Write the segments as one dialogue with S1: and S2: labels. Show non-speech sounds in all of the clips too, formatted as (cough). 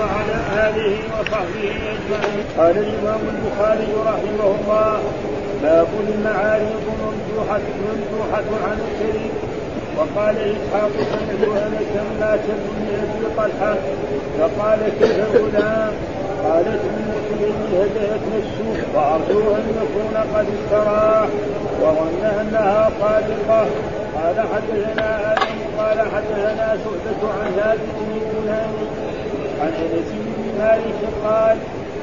S1: وعلى اله وصحبه اجمعين قال الإمام البخاري رحمه الله باب المعاريض ممدوحة ممدوحة عن الشريك. وقال إسحاق سمعت انس ما بن أبي طلحة؟ فقال كيف الغلام؟ قالت ام سليم هدأتنا السوق وارجو أن نكون قد استراح وظن أنها صادقة. قال حدثنا آدم قال حدثنا شعبة عن ثابت بن فلان. عن أنس بن مالك قال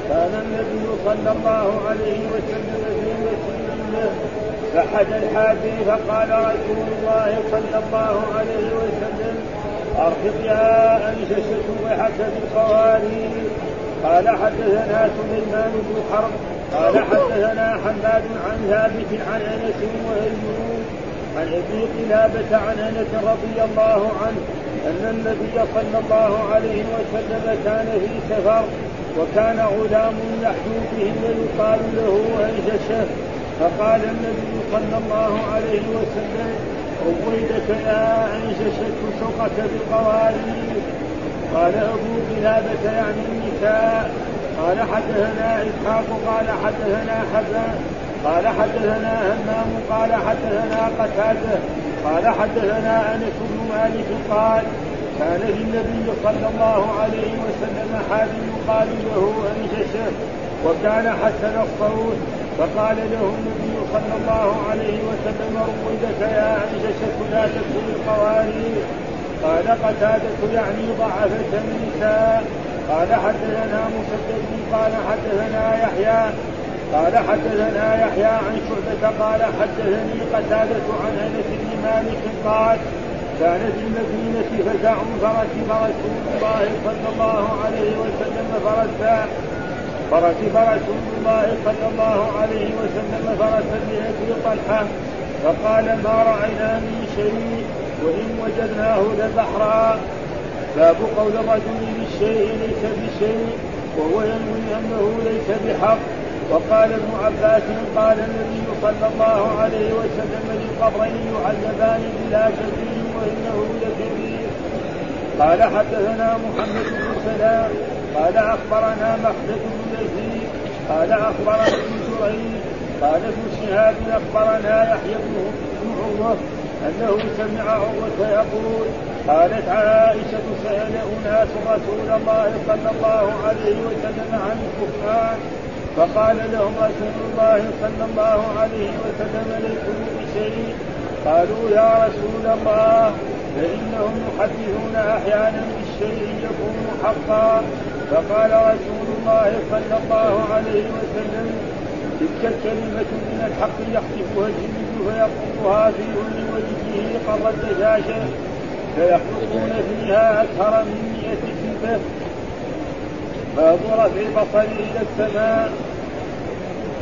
S1: كان النبي صلى الله عليه وسلم في مسجد فحد الحاجر فقال رسول الله صلى الله عليه وسلم أرفق يا أنششة بحسب القوارير. قال حدثنا سليمان بن حرب قال حدثنا حماد عن ثابت عن أنس وايوب عن أبي قلابة عن أنس رضي الله عنه أن النبي صلى الله عليه وسلم كان في سفر وكان غلام يحجو به ويقال له انجشه فقال النبي صلى الله عليه وسلم رويدك يا انجشة سقط بالقوارير قال أبو قلابة يعني النساء. قال حدثنا إسحاق. قال حدثنا حسن. قال حدثنا همام قال حدثنا قتادة قال حدثنا أنس بن مالك قال كان للنبي صلى الله عليه وسلم حادي يقال له أنجشه وكان حسن الصوت فقال له النبي صلى الله عليه وسلم رويدك يا انجشه لا تكن القوارير قال قتادة يعني ضعفت النساء. قال حدثنا مسدد قال حدثنا يحيى قال حدثنا يحيى عن شعبة قال حدثني قتادة عن أنس بن مالك قال كان في المدينة فزع فركب رسول الله صلى الله عليه وسلم فرسا. فركب رسول الله صلى الله عليه وسلم فرسا لأبي طلحة. فقال ما رأينا من شيء وإن وجدناه لبحرا. باب قول الرجل بالشيء ليس بشيء وهو ينوي أنه ليس بحق. وقال ابن عباس قال النبي صلى الله عليه وسلم للقبرين يعذبان بلا شفيع وإنه لكبير قال حدثنا محمد بن سلام. قال أخبرنا مخلد بن يزيد. قال أخبرنا ابن جريج قال ابن شهاب أخبرنا يحيى بن عروة أنه سمع عروة يقول قالت عائشة سأل أناس رسول الله صلى الله عليه وسلم عن الكفار فقال لهم رسول الله صلى الله عليه وسلم ليسوا بشيء. قالوا يا رسول الله فإنهم يحدثون أحيانا بالشيء يكون حقا. فقال رسول الله صلى الله عليه وسلم تلك الكلمة من الحق يخطفها الجن فيقضها في أذن وجهه قبل الدجاجة فيخلقون فيها أكثر من مئة كلمة باب رفع البصر إلى السماء.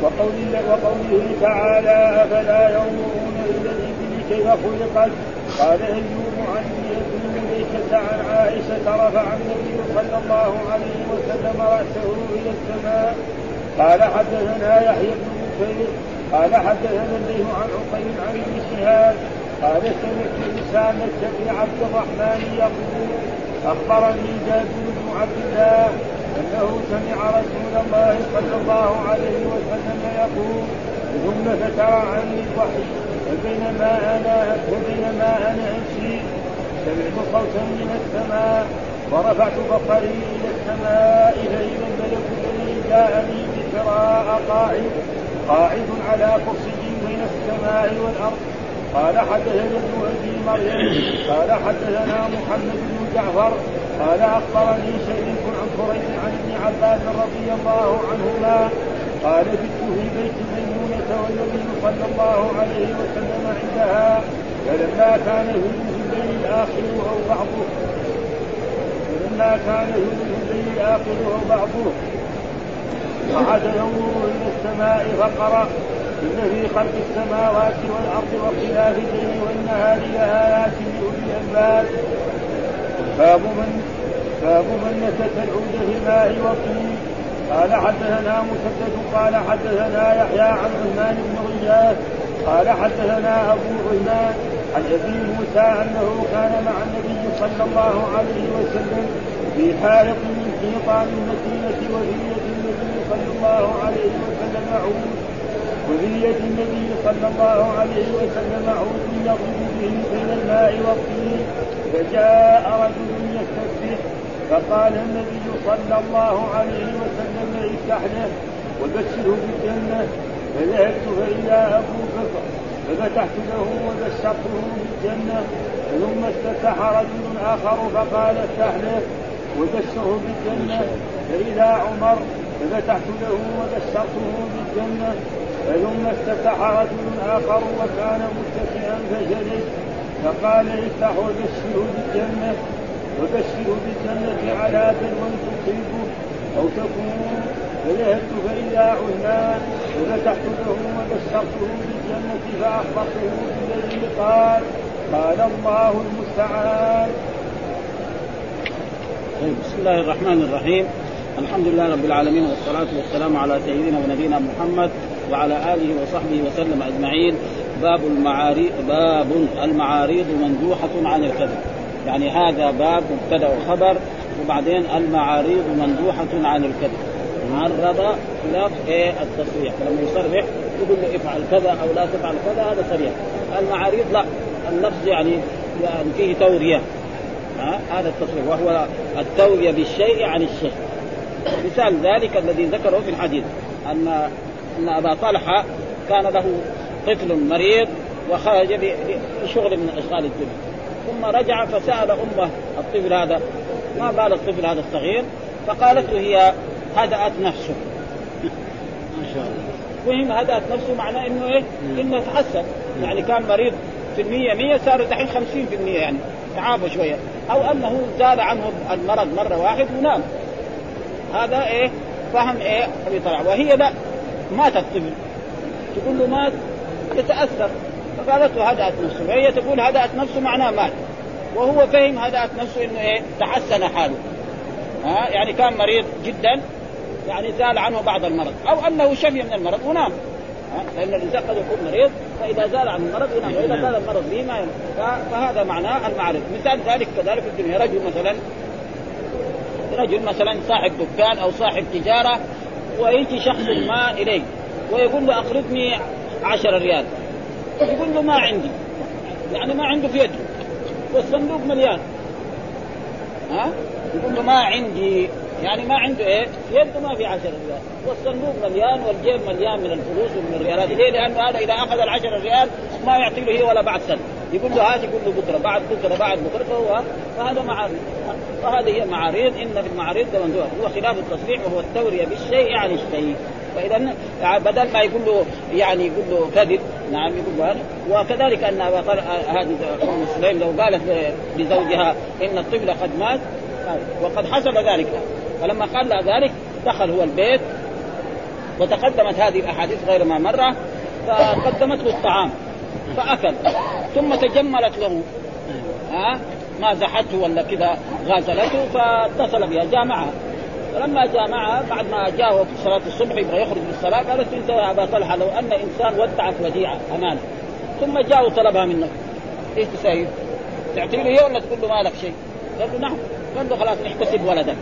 S1: وقوله, وقوله تعالى أفلا ينظرون إلى الإبل كيف خلقت؟ قال ايوب عن ابن مليكه عن عائشة رفع النبي صلى الله عليه وسلم رأسه إلى السماء. قال حدثنا يحيى بن بكير قال حدثنا الليل عن عقيل عن ابن شهاب قال سمعت إسامة بن عبد الرحمن يقول أخبرني جابر بن عبد الله أنه سمع رسول الله صلى الله عليه وسلم يقول ثم فترى عني الوحي فبينما أنا فبينما أنا أمشي سمعت صوتا من السماء ورفعت بصري إلى السماء فاذا الملك الذي جاءني بقراء قاعد قاعد على كرسي بين السماء والأرض. قال حدثنا ابن ابي مريم قال حدثنا محمد بن جعفر قال أخبرني شريك عن قريش عن ابن عباس رضي الله عنهما قال بت في بيت ميمونة والنبي صلى الله عليه وسلم عندها فلما كان هدوء الليل الآخر أو بعضه فلما كان هدوء الليل الآخر أو بعضه قعد ينظر إلى السماء فقرأ إن في خلق السماوات والأرض واختلاف الليل والنهار لآيات لأولي الألباب. باب من باب من نسك العود في الماء والطين قال حدثنا مسدد قال حدثنا يحيى عن عثمان بن غياث قال حدثنا أبو عثمان عن أبي موسى أنه كان مع النبي صلى الله عليه وسلم في حائط من حيطان المدينة وذرية النبي صلى الله عليه وسلم عود وذرية النبي صلى الله عليه وسلم عود يضرب به بين الماء والطين فجاء رجل يستفتح فقال النبي صلى الله عليه وسلم افتح له وبشره بالجنة فذهبت فإذا أبو بكر ففتحت له وبشرته بالجنة ثم استفتح رجل آخر فقال افتح له وبشره بالجنة فإذا عمر ففتحت له وبشرته بالجنة ثم استفتح رجل آخر وكان متكئا فجلس فقال افتح وبشره بالجنة. وبشره بالجنة على بلوى تصيبه أو تكون فذهبت فإذا عثمان ففتحت له وبشرته بالجنة فاخبرته بالذي قال قال الله المستعان.
S2: طيب بسم الله الرحمن الرحيم. الحمد لله رب العالمين والصلاة والسلام على سيدنا ونبينا محمد وعلى آله وصحبه وسلم أجمعين. باب المعاريض باب المعاريض مندوحة عن الكذب. يعني هذا باب مبتدأ وخبر وبعدين المعاريض مندوحة عن الكذب. معرضة خلاف إيه؟ التصريح. فلما يصرح يقول له افعل كذا أو لا تفعل كذا هذا صريح. المعاريض لا. اللفظ يعني يعني فيه توريه ها؟ هذا التصريح. وهو التوريه بالشيء عن الشيء. مثال ذلك الذي ذكره في الحديث أن أن أبا طلحة كان له طفل مريض وخرج بشغل من أشغال الدنيا. ثم رجع فسأل أمه الطفل هذا ما بال الطفل هذا الصغير؟ فقالت له هي هدأت نفسه. ما شاء الله. وهم هدأت نفسه معناه إنه إيه؟ إنه تحسن. يعني كان مريض في المية مية صار دحين خمسين في المية يعني تعافى شوية. أو أنه زال عنه المرض مرة واحد ونام. هذا إيه؟ فهم إيه؟ أبي طلع وهي لا مات الطفل. تقول له مات؟ يتأثر. فقالت له هدأت نفسه. وهي تقول هدأت نفسه معناه مات وهو فهم هدأت نفسه إنه إيه؟ تحسن حاله. ها؟ يعني كان مريض جدا يعني زال عنه بعض المرض. أو أنه شفي من المرض ونام. لأن الإنسان قد يكون مريض فإذا زال عن المرض ينام وإذا زال المرض به ما فهذا معناه المعرض مثال ذلك كذلك في الدنيا. رجل مثلا رجل مثلا صاحب دكان أو صاحب تجارة ويجي شخص ما إليه ويقول له اقرضني عشر ريال. يقول له ما عندي يعني ما عنده في يده. والصندوق مليان. ها؟ يقول له ما عندي. يعني ما عنده إيه؟ يده ما في 10 ريال. والصندوق مليان والجيب مليان من الفلوس ومن الريالات. ليه؟ لأنه هذا إذا أخذ ال ريال ما يعطي له هي ولا بعد سنة. يقول له هات يقول له بكرة بعد بكرة بعد بكرة فهو فهذا معارض. فهذه هي معاريض إن في المعاريض ده ممدوح هو خلاف التصريح وهو التورية بالشيء عن الشيء. فإذا بدل ما يقول له يعني يقول له كذب نعم يقول وكذلك أن هذه أم سليم لو قالت لزوجها إن الطفل قد مات وقد حصل ذلك. فلما قال لها ذلك دخل هو البيت وتقدمت هذه الأحاديث غير ما مره فقدمت له الطعام فأكل. ثم تجملت له ها مازحته ولا كذا غازلته فاتصل بها جامعها. فلما جامعها بعد ما جاء وقت صلاة الصبح يبغى يخرج للصلاه قالت انت يا أبا طلحة لو أن إنسان ودعك وديعه أمانة. ثم جاء وطلبها منك إيش تسوي؟ تعطي له هي ولا تقول له ما لك شيء؟ قال له نعم. قال له خلاص احتسب ولدك.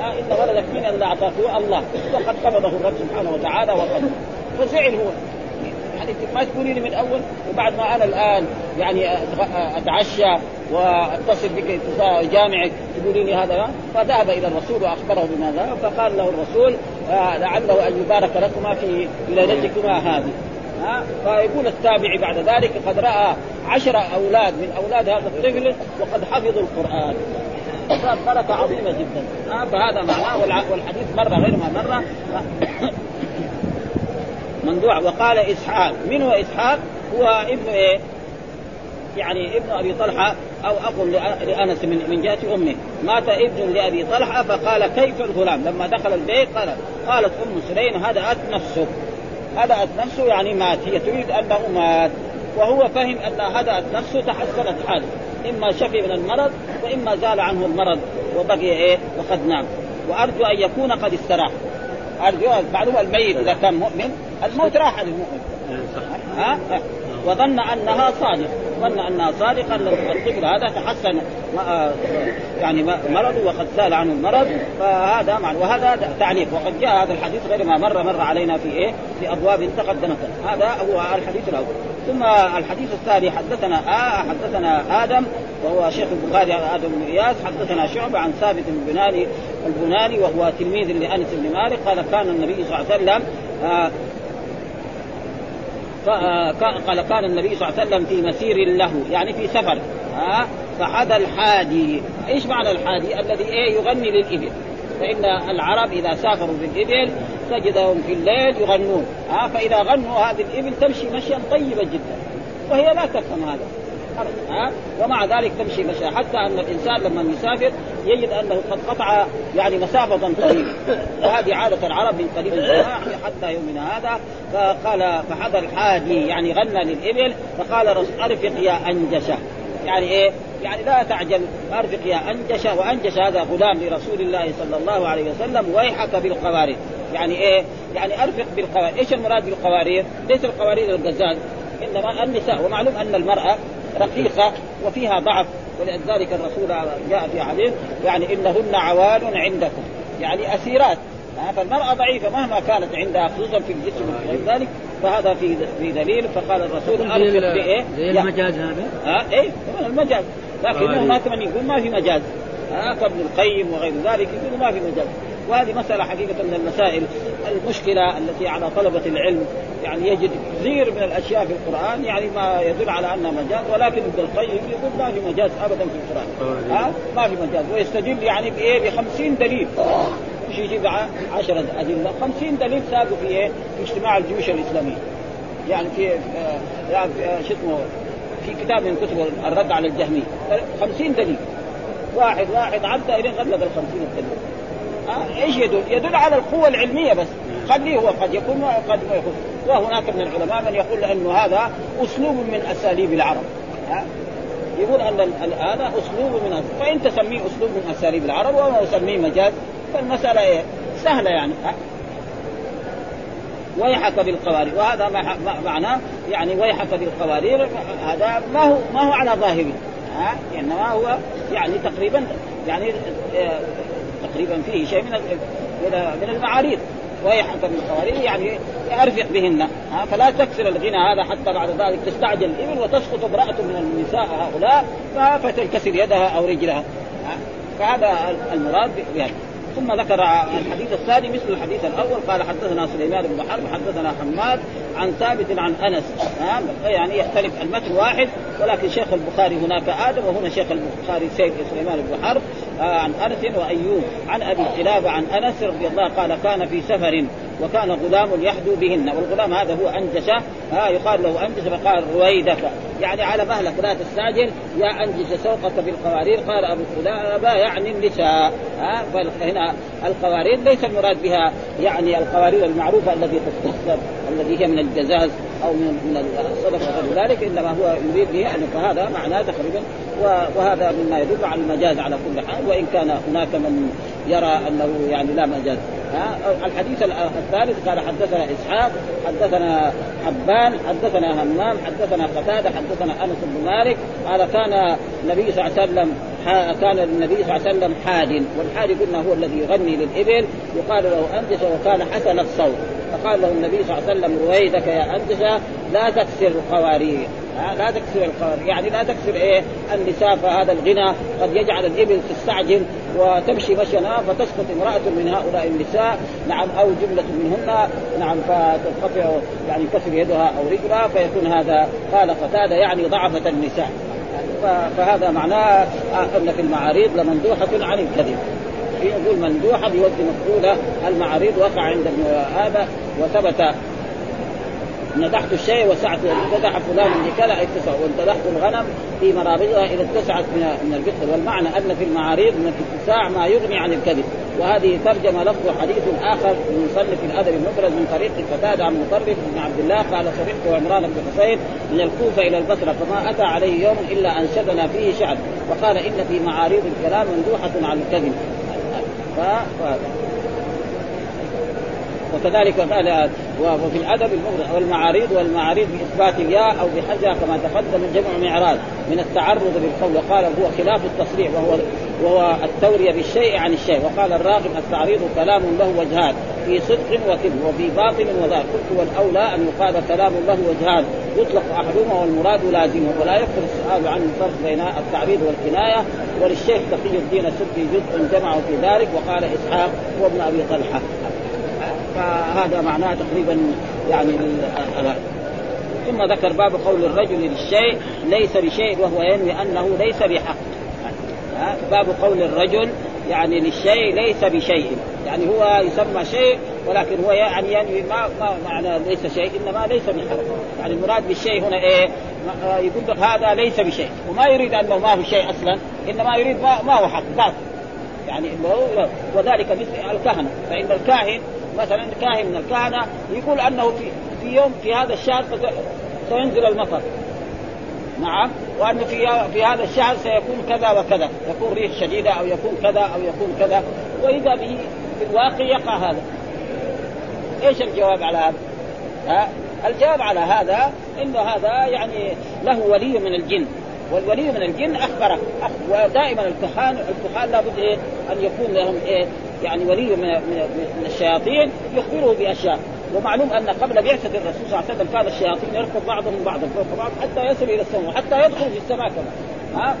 S2: آه إن ولدك من اللي أعطاك الله. وقد قبضه الرب سبحانه وتعالى وقد. فزعل هو. يعني ما تقولي لي من أول وبعد ما أنا الآن يعني أتعشى وأتصل بك اتصال جامعك تقولي لي هذا. فذهب إلى الرسول وأخبره بماذا؟ فقال له الرسول آه لعله أن يبارك لكما في ليلتكما هذه. ها فيقول التابعي بعد ذلك قد رأى عشر أولاد من أولاد هذا الطفل وقد حفظوا القرآن. بركة عظيمة جدا. ها فهذا معناه والحديث مرة غير ما مرة. مندوع وقال إسحاق من هو إسحاق؟ هو ابن إيه؟ يعني ابن أبي طلحة أو اخ لأنس من من جهة أمه. مات ابن لأبي طلحة فقال كيف الغلام؟ لما دخل البيت قال قالت أم سليم هدأت نفسه. هدأت نفسه يعني مات هي تريد أنه مات. وهو فهم أن هدأت نفسه تحسنت حاله. إما شفي من المرض وإما زال عنه المرض وبقي إيه؟ وقد نام. وأرجو أن يكون قد استراح. أرجو معلوم الميت إذا كان مؤمن. الموت راح للمؤمن ها؟ وظن أنها صادقة. ظن أنها صادقة ان الطفل هذا تحسن يعني مرضه وقد سأل عنه المرض فهذا معنى وهذا تعليق. وقد جاء هذا الحديث غير ما مر مر علينا في إيه؟ في أبواب تقدمت. هذا هو الحديث الأول. ثم الحديث الثاني حدثنا آه حدثنا آدم وهو شيخ البخاري آدم بن إياس. حدثنا شعبة عن ثابت البناني البناني وهو تلميذ لأنس بن مالك. قال كان النبي صلى الله عليه وسلم آه قال كان النبي صلى الله عليه وسلم في مسير له يعني في سفر. ها؟ فحدا الحادي. إيش معنى الحادي؟ الذي إيه؟ يغني للإبل. فإن العرب إذا سافروا بالإبل تجدهم في الليل يغنون. ها؟ فإذا غنوا هذه الإبل تمشي مشيا طيبا جدا. وهي لا تفهم هذا. ها ومع ذلك تمشي مشي حتى أن الإنسان لما يسافر يجد أنه قد قطع يعني مسافة طويلة. وهذه عادة العرب من قديم حتى يومنا هذا. فقال فحضر الحادي يعني غنى للإبل فقال أرفق يا أنجشة. يعني إيه؟ يعني لا تعجل أرفق يا انجش وأنجش هذا غلام لرسول الله صلى الله عليه وسلم ويحك بالقوارير. يعني إيه؟ يعني أرفق بالقوارير، إيش المراد بالقوارير؟ ليس القوارير الغزال إنما النساء. ومعلوم أن المرأة رقيقة وفيها ضعف ولذلك الرسول جاء في حديث يعني إنهن عوان عندكم يعني أسيرات فالمرأة ضعيفة مهما كانت عندها خصوصا في الجسم وغير ذلك فهذا في في دليل فقال الرسول
S3: أرفق بإيه؟ زي المجاز هذا؟
S2: ها إيه المجاز لكن ما كمان يقول ما في مجاز ها فابن القيم وغير ذلك يقول ما في مجاز وهذه مسألة حقيقة من المسائل المشكلة التي على طلبة العلم يعني يجد كثير من الأشياء في القرآن يعني ما يدل على أنها مجاز ولكن ابن القيم يقول ما في مجاز أبدا في القرآن. ها؟ ما في مجاز. ويستدل يعني بإيه؟ ب دليل. مش يجيب 10 أدلة. 50 دليل ساقوا في إيه؟ في اجتماع الجيوش الإسلامية. يعني في يعني في شو اسمه؟ في كتاب من كتب الرد على الجهمية. 50 دليل. واحد واحد عدى إلى غلب ال 50 دليل. إيش يدل؟ يدل على القوة العلمية بس. خليه هو؟ قد يكون وقد ما يكون. وهناك من العلماء من يقول انه هذا أسلوب من أساليب العرب. ها يقول أن هذا أسلوب من فإن تسميه أسلوب من أساليب العرب وما اسميه مجاز فالمسألة إيه؟ سهلة يعني. ها؟ ويحك بالقوارير. وهذا ما معناه يعني ويحك بالقوارير هذا ما هو ما هو على ظاهره. ها إنما هو يعني تقريبا يعني آه، تقريبا فيه شيء من من المعاريض ويحك بالقوارير يعني ارفق بهن. فلا تكسر الغنى هذا حتى بعد ذلك تستعجل الإبل وتسقط امرأة من النساء هؤلاء فتنكسر يدها أو رجلها. فهذا المراد بهذا. ثم ذكر الحديث الثاني مثل الحديث الأول قال حدثنا سليمان بن حرب حدثنا حماد عن ثابت عن أنس. يعني يختلف المتن واحد ولكن شيخ البخاري هناك آدم وهنا شيخ البخاري سيد سليمان بن حرب. عن أنس وأيوب عن أبي قلابه عن أنس رضي الله قال كان في سفر وكان غلام يحدو بهن. والغلام هذا هو انجش ها يقال له انجش فقال رويدك. يعني على مهلك لا تستعجل يا انجش سوقك بالقوارير. قال أبو قلابه يعني النساء ها فهنا القوارير ليس المراد بها يعني القوارير المعروفة التي تستخدم الذي هي من الجزاز. أو من من الصدقه وغير ذلك إنما هو يريد به يعني فهذا معناه تقريبا وهذا مما يدل على المجاز على كل حال وإن كان هناك من يرى أنه يعني لا مجاز الحديث الثالث قال حدثنا إسحاق حدثنا حبان حدثنا همام حدثنا قتادة حدثنا أنس بن مالك. قال كان النبي صلى الله عليه وسلم كان النبي صلى الله عليه وسلم حاد والحاد قلنا هو الذي يغني للإبل يقال له أنجس وكان حسن الصوت. فقال له النبي صلى الله عليه وسلم رويدك يا أنجس لا تكسر القوارير لا تكسر القوارير يعني لا تكسر إيه النساء فهذا الغنى. قد يجعل الإبل تستعجل وتمشي مشينا فتسقط امرأة من هؤلاء النساء. نعم أو جملة منهن. نعم فتنقطع يعني كسر يدها أو رجلها فيكون هذا. قال قتادة يعني ضعفة النساء. فهذا معناه أن في المعاريض لمندوحة عن الكذب. يقول مندوحة بوزن مفعولة. المعاريض وقع عند ابن هذا وثبت ندحت الشيء وسعته وامتدح فلان بكذا اتسع وامتدحت الغنم في مرابضها إذا اتسعت من من البخل. والمعنى أن في المعاريض من الاتساع ما يغني عن الكذب. وهذه ترجمة لفظ حديث آخر من مصنف الأدب المفرد من طريق قتادة عن مطرف بن عبد الله قال سمعت عمران بن حسين من الكوفة إلى البصرة فما أتى عليه يوم إلا أنشدنا فيه شعر وقال إن في معاريض الكلام مندوحة عن الكذب. ف... وكذلك قال وفي الأدب المفرد والمعاريض والمعاريض بإثبات الياء أو بحجها كما تقدم جمع معراض من التعرض بالقول وقال هو خلاف التصريح وهو وهو التورية بالشيء عن الشيء وقال الراغب التعريض كلام له وجهان في صدق وكذب وفي باطل وذاك قلت والأولى أن يقال كلام له وجهان يطلق أحدهما والمراد لازمه ولا يكثر السؤال عن الفرق بين التعريض والكناية وللشيخ تقي الدين السبكي جزء جمعه في ذلك وقال إسحاق وابن أبي طلحة فهذا معناه تقريبا يعني ثم ذكر باب قول الرجل للشيء ليس بشيء وهو ينوي أنه ليس بحق. باب قول الرجل يعني للشيء ليس بشيء. يعني هو يسمى شيء ولكن هو يعني ينوي ما ما معنى ليس شيء إنما ليس بحق. يعني المراد بالشيء هنا إيه؟ يقول لك هذا ليس بشيء. وما يريد أنه ما هو شيء أصلا إنما يريد ما, ما هو حق باطل يعني وذلك مثل الكهنة. فإن الكاهن مثلا كاهن من الكهنة يقول أنه في في يوم في هذا الشهر سينزل المطر. نعم. وأنه في في هذا الشهر سيكون كذا وكذا. يكون ريح شديدة أو يكون كذا أو يكون كذا. وإذا به في الواقع يقع هذا. إيش الجواب على هذا؟ ها؟ الجواب على هذا إنه هذا يعني له ولي من الجن. والولي من الجن أخبره. ودائما الكهان الكهان لابد إيه؟ أن يكون لهم إيه؟ يعني ولي من من الشياطين يخبره بأشياء. ومعلوم أن قبل بعثة الرسول صلى الله عليه وسلم كان الشياطين يركض بعضهم بعضا فوق بعض حتى يصل إلى السماء حتى يدخل في السماء كمان. ها؟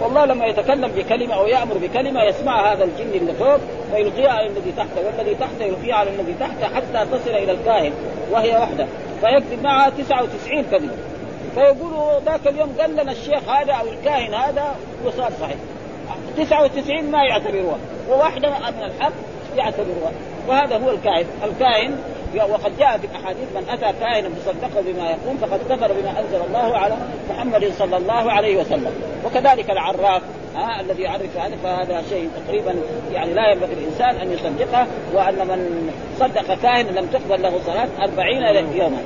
S2: فالله لما يتكلم بكلمة أو يأمر بكلمة يسمع هذا الجن اللي فوق فيلقيها على الذي تحته والذي تحته يلقيها على الذي تحته حتى تصل إلى الكاهن وهي وحده. فيكذب معها 99 كذب فيقولوا ذاك اليوم قال لنا الشيخ هذا أو الكاهن هذا وصار صحيح. 99 ما يعتبروها وواحده من الحق يعتبروها وهذا هو الكاهن. الكاهن وقد جاء في الأحاديث من أتى كاهنا فصدقه بما يقول فقد كفر بما أنزل الله على محمد صلى الله عليه وسلم. وكذلك العراف ها الذي يعرف هذا فهذا شيء تقريبا يعني لا ينبغي الإنسان أن يصدقه وأن من صدق كاهن لم تقبل له صلاة أربعين يوما.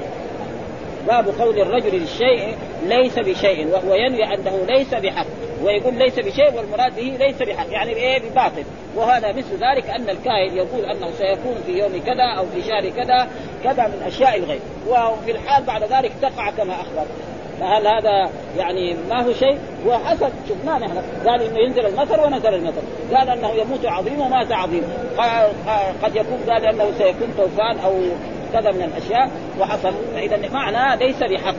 S2: باب قول الرجل للشيء ليس بشيء وهو ينوي أنه ليس بحق. ويقول ليس بشيء والمراد به ليس بحق يعني بإيه؟ بباطل. وهذا مثل ذلك أن الكاهن يقول أنه سيكون في يوم كذا أو في شهر كذا كذا من أشياء الغيب. وفي الحال بعد ذلك تقع كما أخبر. فهل هذا يعني ما هو شيء؟ وحسب شفناه نحن. قال إنه ينزل المطر ونزل المطر، قال أنه يموت عظيم ومات عظيم، قد يكون قال أنه سيكون طوفان أو كذا من الأشياء. وحصل فاذا معنى ليس بحق.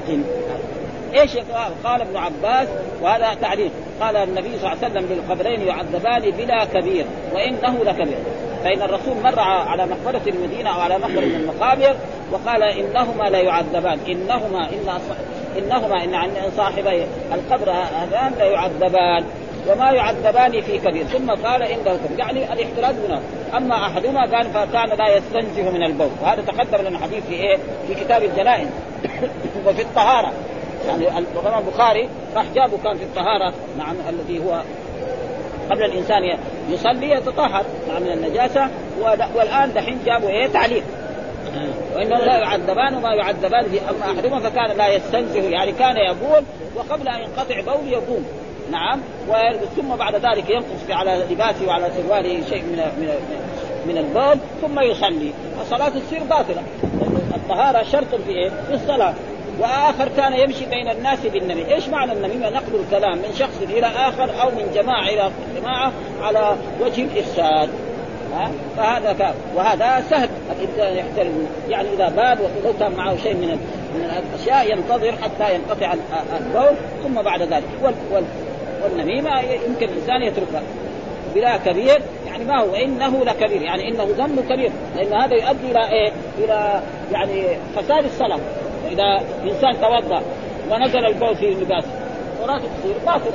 S2: إيش قال ابن عباس وهذا تعليق. قال النبي صلى الله عليه وسلم للقبرين يعذبان بلا كبير وإنه لكبير. فإن الرسول مر على مقبرة المدينة أو على مقبرة من المقابر وقال إنهما لا يعذبان إنهما إن إنهما إن صاحبي القبر هذان لا يعذبان وما يعذبان في كبير. ثم قال انه كبير يعني الاحتراز هنا. أما أحدهما قال فكان لا يستنزه من البول. وهذا تقدم لنا حديث في إيه؟ في كتاب الجنائز (coughs) وفي الطهارة. يعني الإمام البخاري راح جابه كان في الطهارة نعم الذي هو قبل الإنسان يصلي يتطهر نعم من النجاسة والآن دحين جابوا إيه؟ تعليق وإنه لا يعذبان وما يعذبان في اما أحدهما فكان لا يستنزه. يعني كان يبول وقبل أن ينقطع بول يقوم. نعم. ثم بعد ذلك ينقص على لباسه وعلى سرواله شيء من من من البول ثم يصلي. الصلاة تصير باطلة. الطهارة شرط في إيه؟ في الصلاة. وآخر كان يمشي بين الناس بالنبي، إيش معنى النميمه؟ نقل الكلام من شخص إلى آخر أو من جماعة إلى جماعة على وجه الافساد. ها؟ فهذا كان وهذا سهل. الإنسان يحترم. يعني إذا باب ولو معه شيء من من الأشياء ينتظر حتى ينقطع البول ثم بعد ذلك. وال وال والنميمه يمكن الإنسان يتركها بلا كبير يعني ما هو؟ انه لكبير. يعني إنه ذنب كبير. لأن هذا يؤدي إلى إيه؟ إلى يعني فساد الصلاه إذا انسان توضأ ونزل البول في لباسه صلاته تصير باطله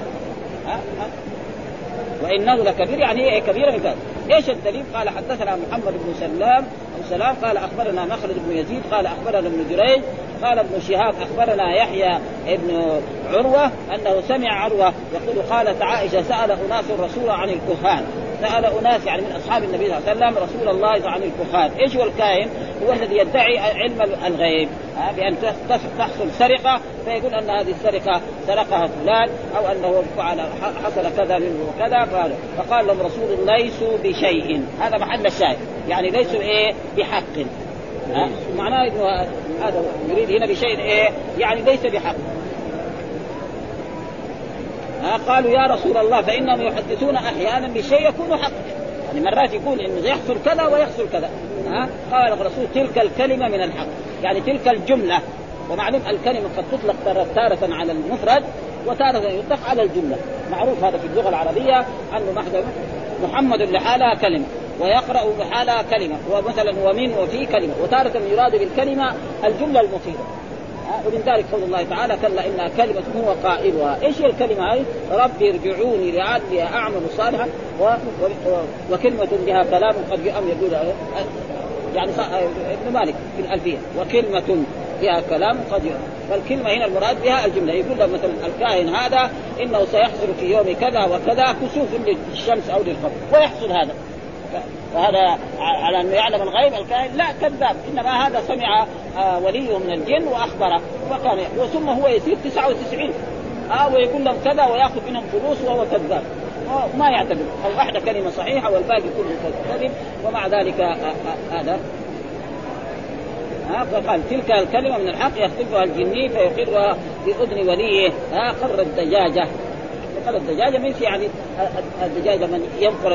S2: وانه لكبير يعني إيه؟ كبيره مثال إيش الدليل؟ قال حدثنا محمد بن سلام. بن سلام قال أخبرنا مخلد بن يزيد قال أخبرنا ابن جريج قال ابن شهاب أخبرنا يحيى ابن عروة أنه سمع عروة يقول قالت عائشة سأل أناس الرسول عن الكهان. سأل أناس يعني من أصحاب النبي صلى الله عليه وسلم رسول الله عن الكهان، إيش هو الكاهن؟ هو الذي يدعي علم الغيب بأن تحصل سرقة فيقول أن هذه السرقة سرقها فلان أو أنه فعل حصل كذا منه وكذا فقال, فقال لهم رسول ليسوا بشيء. هذا محل الشاهد. يعني ليسوا إيه؟ بحق. معناه إنه هذا يريد هنا بشيء إيه؟ يعني ليس بحق. ها قالوا يا رسول الله فإنهم يحدثون أحيانا بشيء يكون حق. يعني مرات يكون انه يحصل كذا ويحصل كذا ها؟ قال الرسول تلك الكلمة من الحق. يعني تلك الجملة. ومعلوم الكلمة قد تطلق تارة على المفرد وتارة يطلق على الجملة. معروف هذا في اللغة العربية أنه محمد لحالها كلمة ويقرأ بحالها كلمة ومثلا ومن وفي كلمة وتارة يراد بالكلمة الجملة المفيدة. ومن ذلك قول الله تعالى كلا انها كلمة هو قائلها، إيش هي الكلمة هذه؟ ربي ارجعوني لعلي أعمل صالحا. و... و... وكلمة بها كلام قد يؤم يقول يعني ابن مالك في الألفية. وكلمة بها كلام قد فالكلمة هنا المراد بها الجملة. يقول مثلا الكاهن هذا إنه سيحصل في يوم كذا وكذا كسوف للشمس أو للقمر. ويحصل هذا. وهذا على أنه يعلم الغيب الكاهن لا كذاب. إنما هذا سمع آه، وليه من الجن واخبره وكان ثم هو يصير 99 آه ويقول لهم كذا ويأخذ منهم فلوس وهو كذاب. ما يعتقد. أو واحدة كلمة صحيحة والباقي كله كذب ومع ذلك آه، آه، هذا. فقال تلك الكلمة من الحق يخطفها الجني فيقرها بأذن وليه. ها قر الدجاجة. قر الدجاجه ليس يعني الدجاجه من ينقر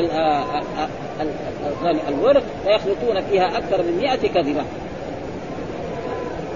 S2: الورق فيخلطون فيها أكثر من 100 كذبة.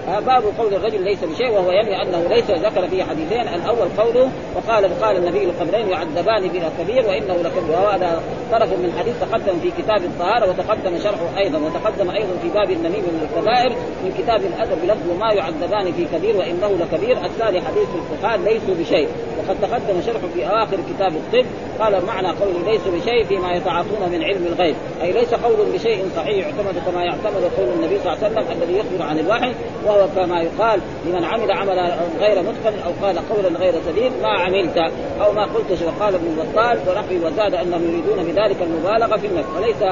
S2: باب قول الرجل ليس بشيء وهو ينوي أنه ليس ذكر فيه حديثين. الأول قوله وقال قال النبي القبرين يعذبان بلا كبير وإنه لكبير وهذا طرف من حديث تقدم في كتاب الطهارة وتقدم شرحه أيضا وتقدم أيضا في باب النميم من الكبائر من كتاب الأدب بلفظ ما يعذبان في كبير وإنه لكبير. الثاني حديث الفقهاء ليسوا بشيء. وقد تقدم شرحه في اواخر كتاب الطب. قال معنى قوله ليس بشيء فيما يتعاطون من علم الغيب. أي ليس قول بشيء صحيح يعتمد كما يعتمد قول النبي صلى الله عليه وسلم الذي يخبر عن الوحي. وهو كما يقال لمن عمل عملا غير متقن أو قال قولا غير سديد ما عملت أو ما قلت وقال ابن بطال ونحوه وزاد أنهم يريدون بذلك المبالغة في النفس. وليس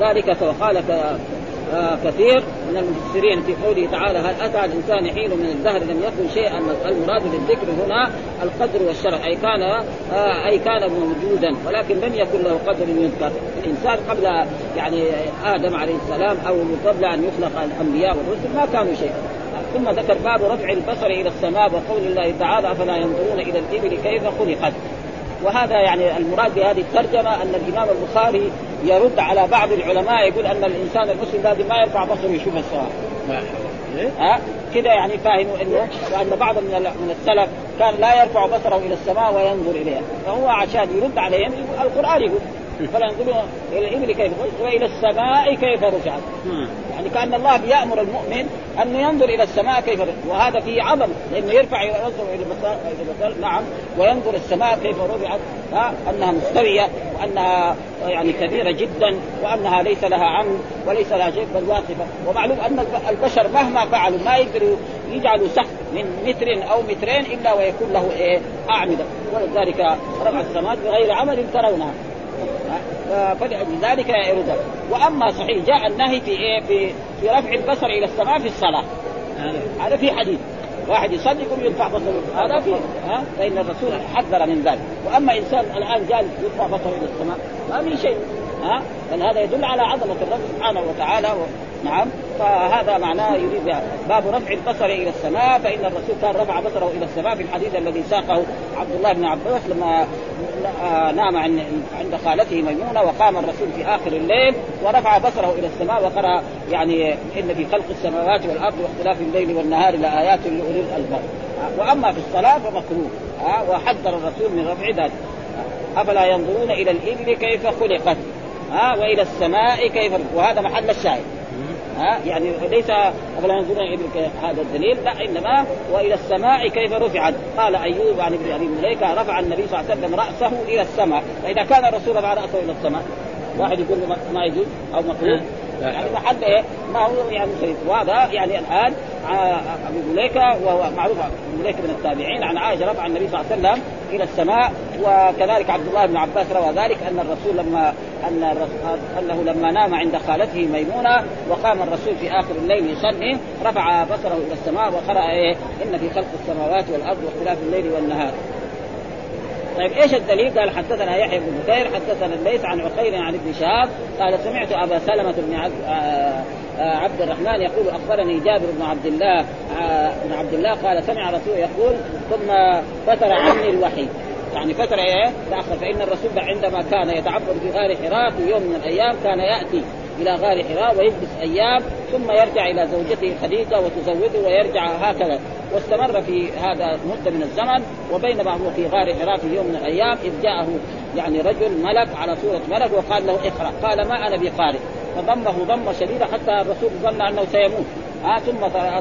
S2: ذلك وقال آه كثير من المفسرين في قوله تعالى هل أتى الإنسان حين من الدهر لم يكن شيئا؟ المراد بالذكر هنا القدر والشرع. أي كان آه أي كان موجودا ولكن لم يكن له قدر يذكر. الإنسان قبل يعني آدم عليه السلام أو قبل أن يخلق الأنبياء والرسل ما كانوا شيئا. ثم ذكر باب رفع البصر إلى السماء وقول الله تعالى أفلا ينظرون إلى الإبل كيف خلقت. وهذا يعني المراد بهذه الترجمة أن الإمام البخاري يرد على بعض العلماء يقول أن الإنسان المسلم لازم ما يرفع بصره يشوف السماء ها؟ كذا يعني فاهموا إنه وأن بعض من من السلف كان لا يرفع بصره إلى السماء وينظر إليها. فهو عشان يرد عليهم القرآن يقول فلا ينظرون إلى الإبل كيف وإلى السماء كيف رفعت يعني كأن الله بيأمر المؤمن انه ينظر إلى السماء كيف رفعت وهذا فيه عظم لأنه يرفع ينظر إلى البصر نعم وينظر السماء كيف رفعت انها مستوية وأنها يعني كبيرة جدا وأنها ليس لها عمد وليس لها شيء بل واقفة. ومعلوم أن البشر مهما فعلوا ما يقدروا يجعلوا سقف من متر أو مترين إلا ويكون له إيه أعمدة. ولذلك رفع السماوات بغير عمل ترونها. فلذلك يرد وأما صحيح جاء النهي في إيه؟ في في رفع البصر إلى السماء في الصلاة. هذا. في حديث. واحد يصلي يقول يرفع بصره. هذا في ها؟ فإن الرسول حذر من ذلك. وأما إنسان الآن جالس يرفع بصره إلى السماء ما في شيء. ها؟ بل هذا يدل على عظمة الرب سبحانه وتعالى و... نعم. فهذا معناه يريد باب رفع البصر إلى السماء فإن الرسول كان رفع بصره إلى السماء في الحديث الذي ساقه عبد الله بن عباس لما نام عند خالته ميمونة وقام الرسول في آخر الليل ورفع بصره إلى السماء وقرأ يعني إن في خلق السماوات والأرض واختلاف الليل والنهار لآيات لأولي الألباب. وأما في الصلاة فمكروه. وحذر الرسول من رفع ذلك. أفلا ينظرون إلى الإبل كيف خلقت؟ ها وإلى السماء كيف وهذا محل الشاهد. ها يعني ليس أن ينظرون إلى هذا الدليل لا إنما وإلى السماء كيف رفعت. قال أيوب عن ابن أبي مليكة رفع النبي صلى الله عليه وسلم رأسه إلى السماء. فإذا كان الرسول رفع رأسه إلى السماء واحد يقول ما يجوز أو مقبول يعني محل إيه ما هو يعني شريف وهذا يعني الآن أبو مليكة وهو معروف أبو مليكة من التابعين عن عائشة رفع النبي صلى الله عليه وسلم إلى السماء وكذلك عبد الله بن عباس روى ذلك أن الرسول لما أن أنه لما نام عند خالته ميمونة وقام الرسول في آخر الليل يصلي رفع بصره إلى السماء وقرأ إيه إن في خلق السماوات والأرض واختلاف الليل والنهار. طيب إيش الدليل؟ قال حدثنا يحيى بن بكير حدثنا الليث عن عقيل عن ابن شهاب قال سمعت أبا سلمة بن عبد آه آه، عبد الرحمن يقول أخبرني جابر بن عبد الله آه، بن عبد الله قال سمع رسول يقول ثم فتر عني الوحي. يعني فترة إيه؟ تأخر فإن الرسول عندما كان يتعبد في غار حراء في يوم من الأيام كان يأتي. إلى غار حراء ويجلس أيام ثم يرجع إلى زوجته خديجة وتزوجه ويرجع هكذا. واستمر في هذا مدة من الزمن وبينما هو في غار حراء في يوم من الأيام إذ جاءه يعني رجل ملك على صورة ملك وقال له اقرأ. قال ما أنا بقارئ؟ فضمه ضمة شديدة حتى الرسول ظن أنه سيموت. آه ثم يقرأ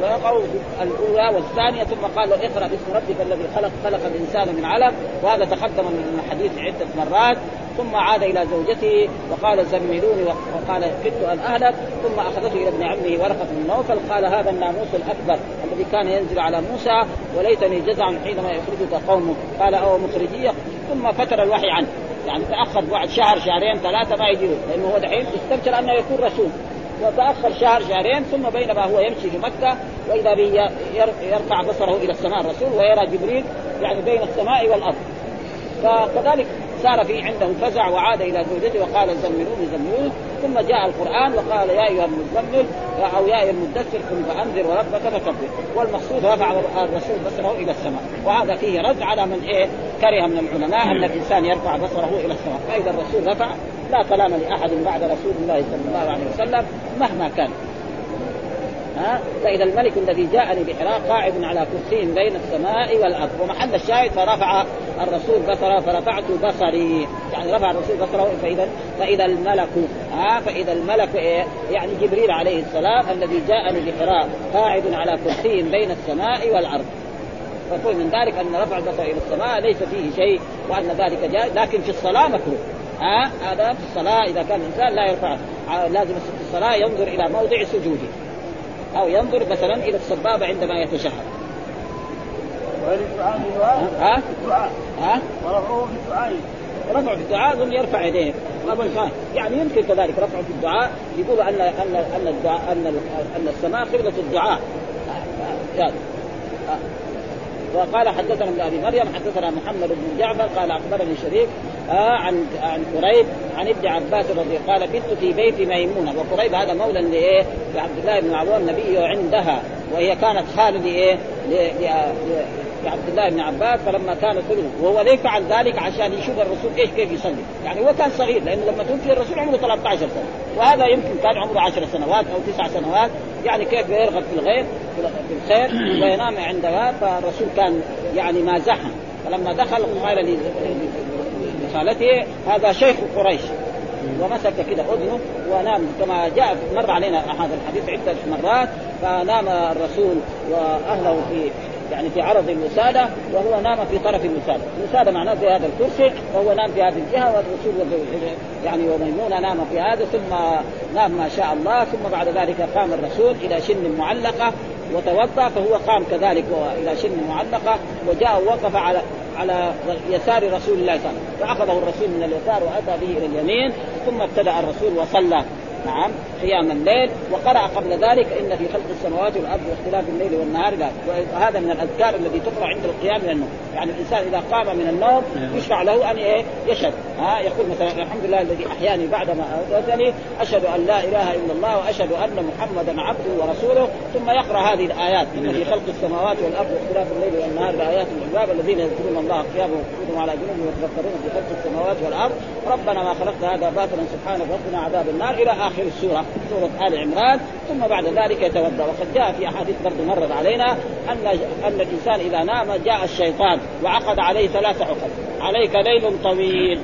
S2: الأولى والثانية ثم قال له اقرأ باسم ربك الذي خلق خلق الإنسان من علق وهذا تقدم من الحديث عدة مرات. ثم عاد إلى زوجته وقال زملوني وقال كدت أن أهلك. ثم أخذته إلى ابن عمه ورقة بن نوفل قال هذا الناموس الأكبر الذي كان ينزل على موسى وليتني جزع حينما يخرجك قومه قال أو مخرجيه ثم فتر الوحي عنه. يعني تأخر بعد شهر شهرين ثلاثة ما يجي لأنه هو دحين يستبشر أنه يكون رسول. وتأخر شهر شهرين ثم بينما هو يمشي في مكة وإذا به يرفع بصره إلى السماء الرسول ويرى جبريل يعني بين السماء والأرض. فكذلك صار في عنده فزع وعاد إلى زوجته وقال زملوني زملوني ثم جاء القرآن وقال يا أيها المزمل أو يا أيها المدثر قم فأنذر وربك فكبر والمقصود رفع الرسول بصره إلى السماء وهذا فيه رد على من إيه؟ كره من العلماء أن الإنسان يرفع بصره إلى السماء. فإذا الرسول رفع لا كلام لأحد بعد رسول الله صلى الله عليه وسلم مهما كان. ها؟ فإذا الملك الذي جاءني بحراء قاعد على كرسي بين السماء والأرض ومحل الشاهد فرفع الرسول بصره فرفعت بصري. يعني رفع الرسول بصره فاذا فإذا الملك ها؟ فإذا الملك إيه؟ يعني جبريل عليه السلام الذي جاءني بحراء قاعد على كرسي بين السماء والأرض. فقول من ذلك أن رفع البصر إلى السماء ليس فيه شيء وأن ذلك جائز لكن في الصلاة مكروه. ها؟ هذا في الصلاة إذا كان الإنسان لا يرفع لازم في الصلاة ينظر إلى موضع سجوده. أو ينظر مثلا إلى السبابه عندما يتشهد.
S1: ها؟ ها؟ الدعاء ها؟ ورفعه في الدعاء.
S2: رفع في الدعاء ثم يرفع يديه. يعني يمكن كذلك رفع في الدعاء يقول أن أن أن الدعاء أن أن السماء قبله الدعاء. يعني وقال حدثنا ابن ابي مريم حدثنا محمد بن جعفر قال أخبرني شريك آه عن عن قريب عن ابن عباس رضي قال بت في بيت ميمونة. وقريب هذا مولى لإيه؟ لعبد الله بن عوان النبي عندها وهي كانت خالة لإيه؟ لعبد الله بن عباس فلما كان كله وهو ليه فعل ذلك عشان يشوف الرسول إيش كيف يصلي. يعني هو كان صغير لأنه لما توفي الرسول عمره 13 سنة. وهذا يمكن كان عمره 10 سنوات أو 9 سنوات. يعني كيف يرغب في الغير في الخير وينام عندها فالرسول كان يعني مازحها فلما دخل قال لخالته هذا شيخ قريش. ومسك كده اذنه ونام. كما جاء مر علينا هذا الحديث عدة مرات فنام الرسول وأهله في يعني في عرض الوساده وهو نام في طرف الوساده، الوساده معناه في هذا الكرسي وهو نام في هذه الجهة والرسول يعني وميمونة نام في هذا ثم نام ما شاء الله ثم بعد ذلك قام الرسول إلى شن معلقة وتوضأ فهو قام كذلك إلى شن معلقة وجاء ووقف على على يسار رسول الله صلى الله عليه وسلم. فأخذه الرسول من اليسار وأتى به إلى اليمين ثم ابتدأ الرسول وصلى. نعم قيام الليل وقرأ قبل ذلك إن في خلق السماوات والأرض واختلاف الليل والنهار. لا وهذا من الأذكار الذي تقرأ عند القيام من النوم. يعني الإنسان إذا قام من النوم نعم. يشرع له أن إيه؟ يشهد. ها يقول مثلا الحمد لله الذي أحياني بعدما أموتني أشهد أن لا إله إلا الله وأشهد أن محمدا عبده ورسوله. ثم يقرأ هذه الآيات. إن في خلق السماوات والأرض واختلاف الليل والنهار. لآيات العباد الذين يذكرون الله قياما وقعودا على جنوبهم ويتفكرون في خلق السماوات والأرض. ربنا ما خلقت هذا باطلا سبحانك ربنا عذاب النار. إلى آخر السورة سورة آل عمران ثم بعد ذلك يتوضأ. وقد جاء في أحاديث برضه مرت علينا أن أن الإنسان إذا نام جاء الشيطان وعقد عليه ثلاث عقد. عليك ليل طويل.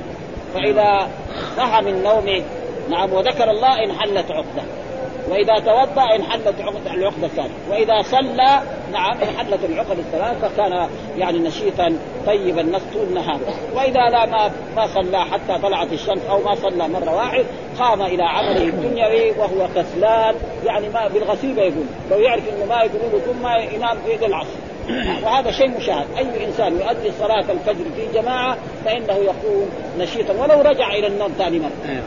S2: فإذا صحى من نومه نعم وذكر الله انحلت عقده. وإذا توضأ انحلت عقد العقدة الثانية. وإذا صلى نعم انحلت العقد الثلاث فكان يعني نشيطا طيب النفس طول النهار وإذا لا ما ما صلى حتى طلعت الشمس أو ما صلى مرة واحد قام إلى عمله الدنيوي وهو كسلان. يعني ما بالغسيل يقول. لو يعرف إنه ما يقولوا له ثم ينام في العصر. (clears throat) وهذا شيء مشاهد. أي إنسان يؤدي صلاة الفجر في جماعة فإنه يكون نشيطا. ولو رجع إلى النوم ثاني مرة.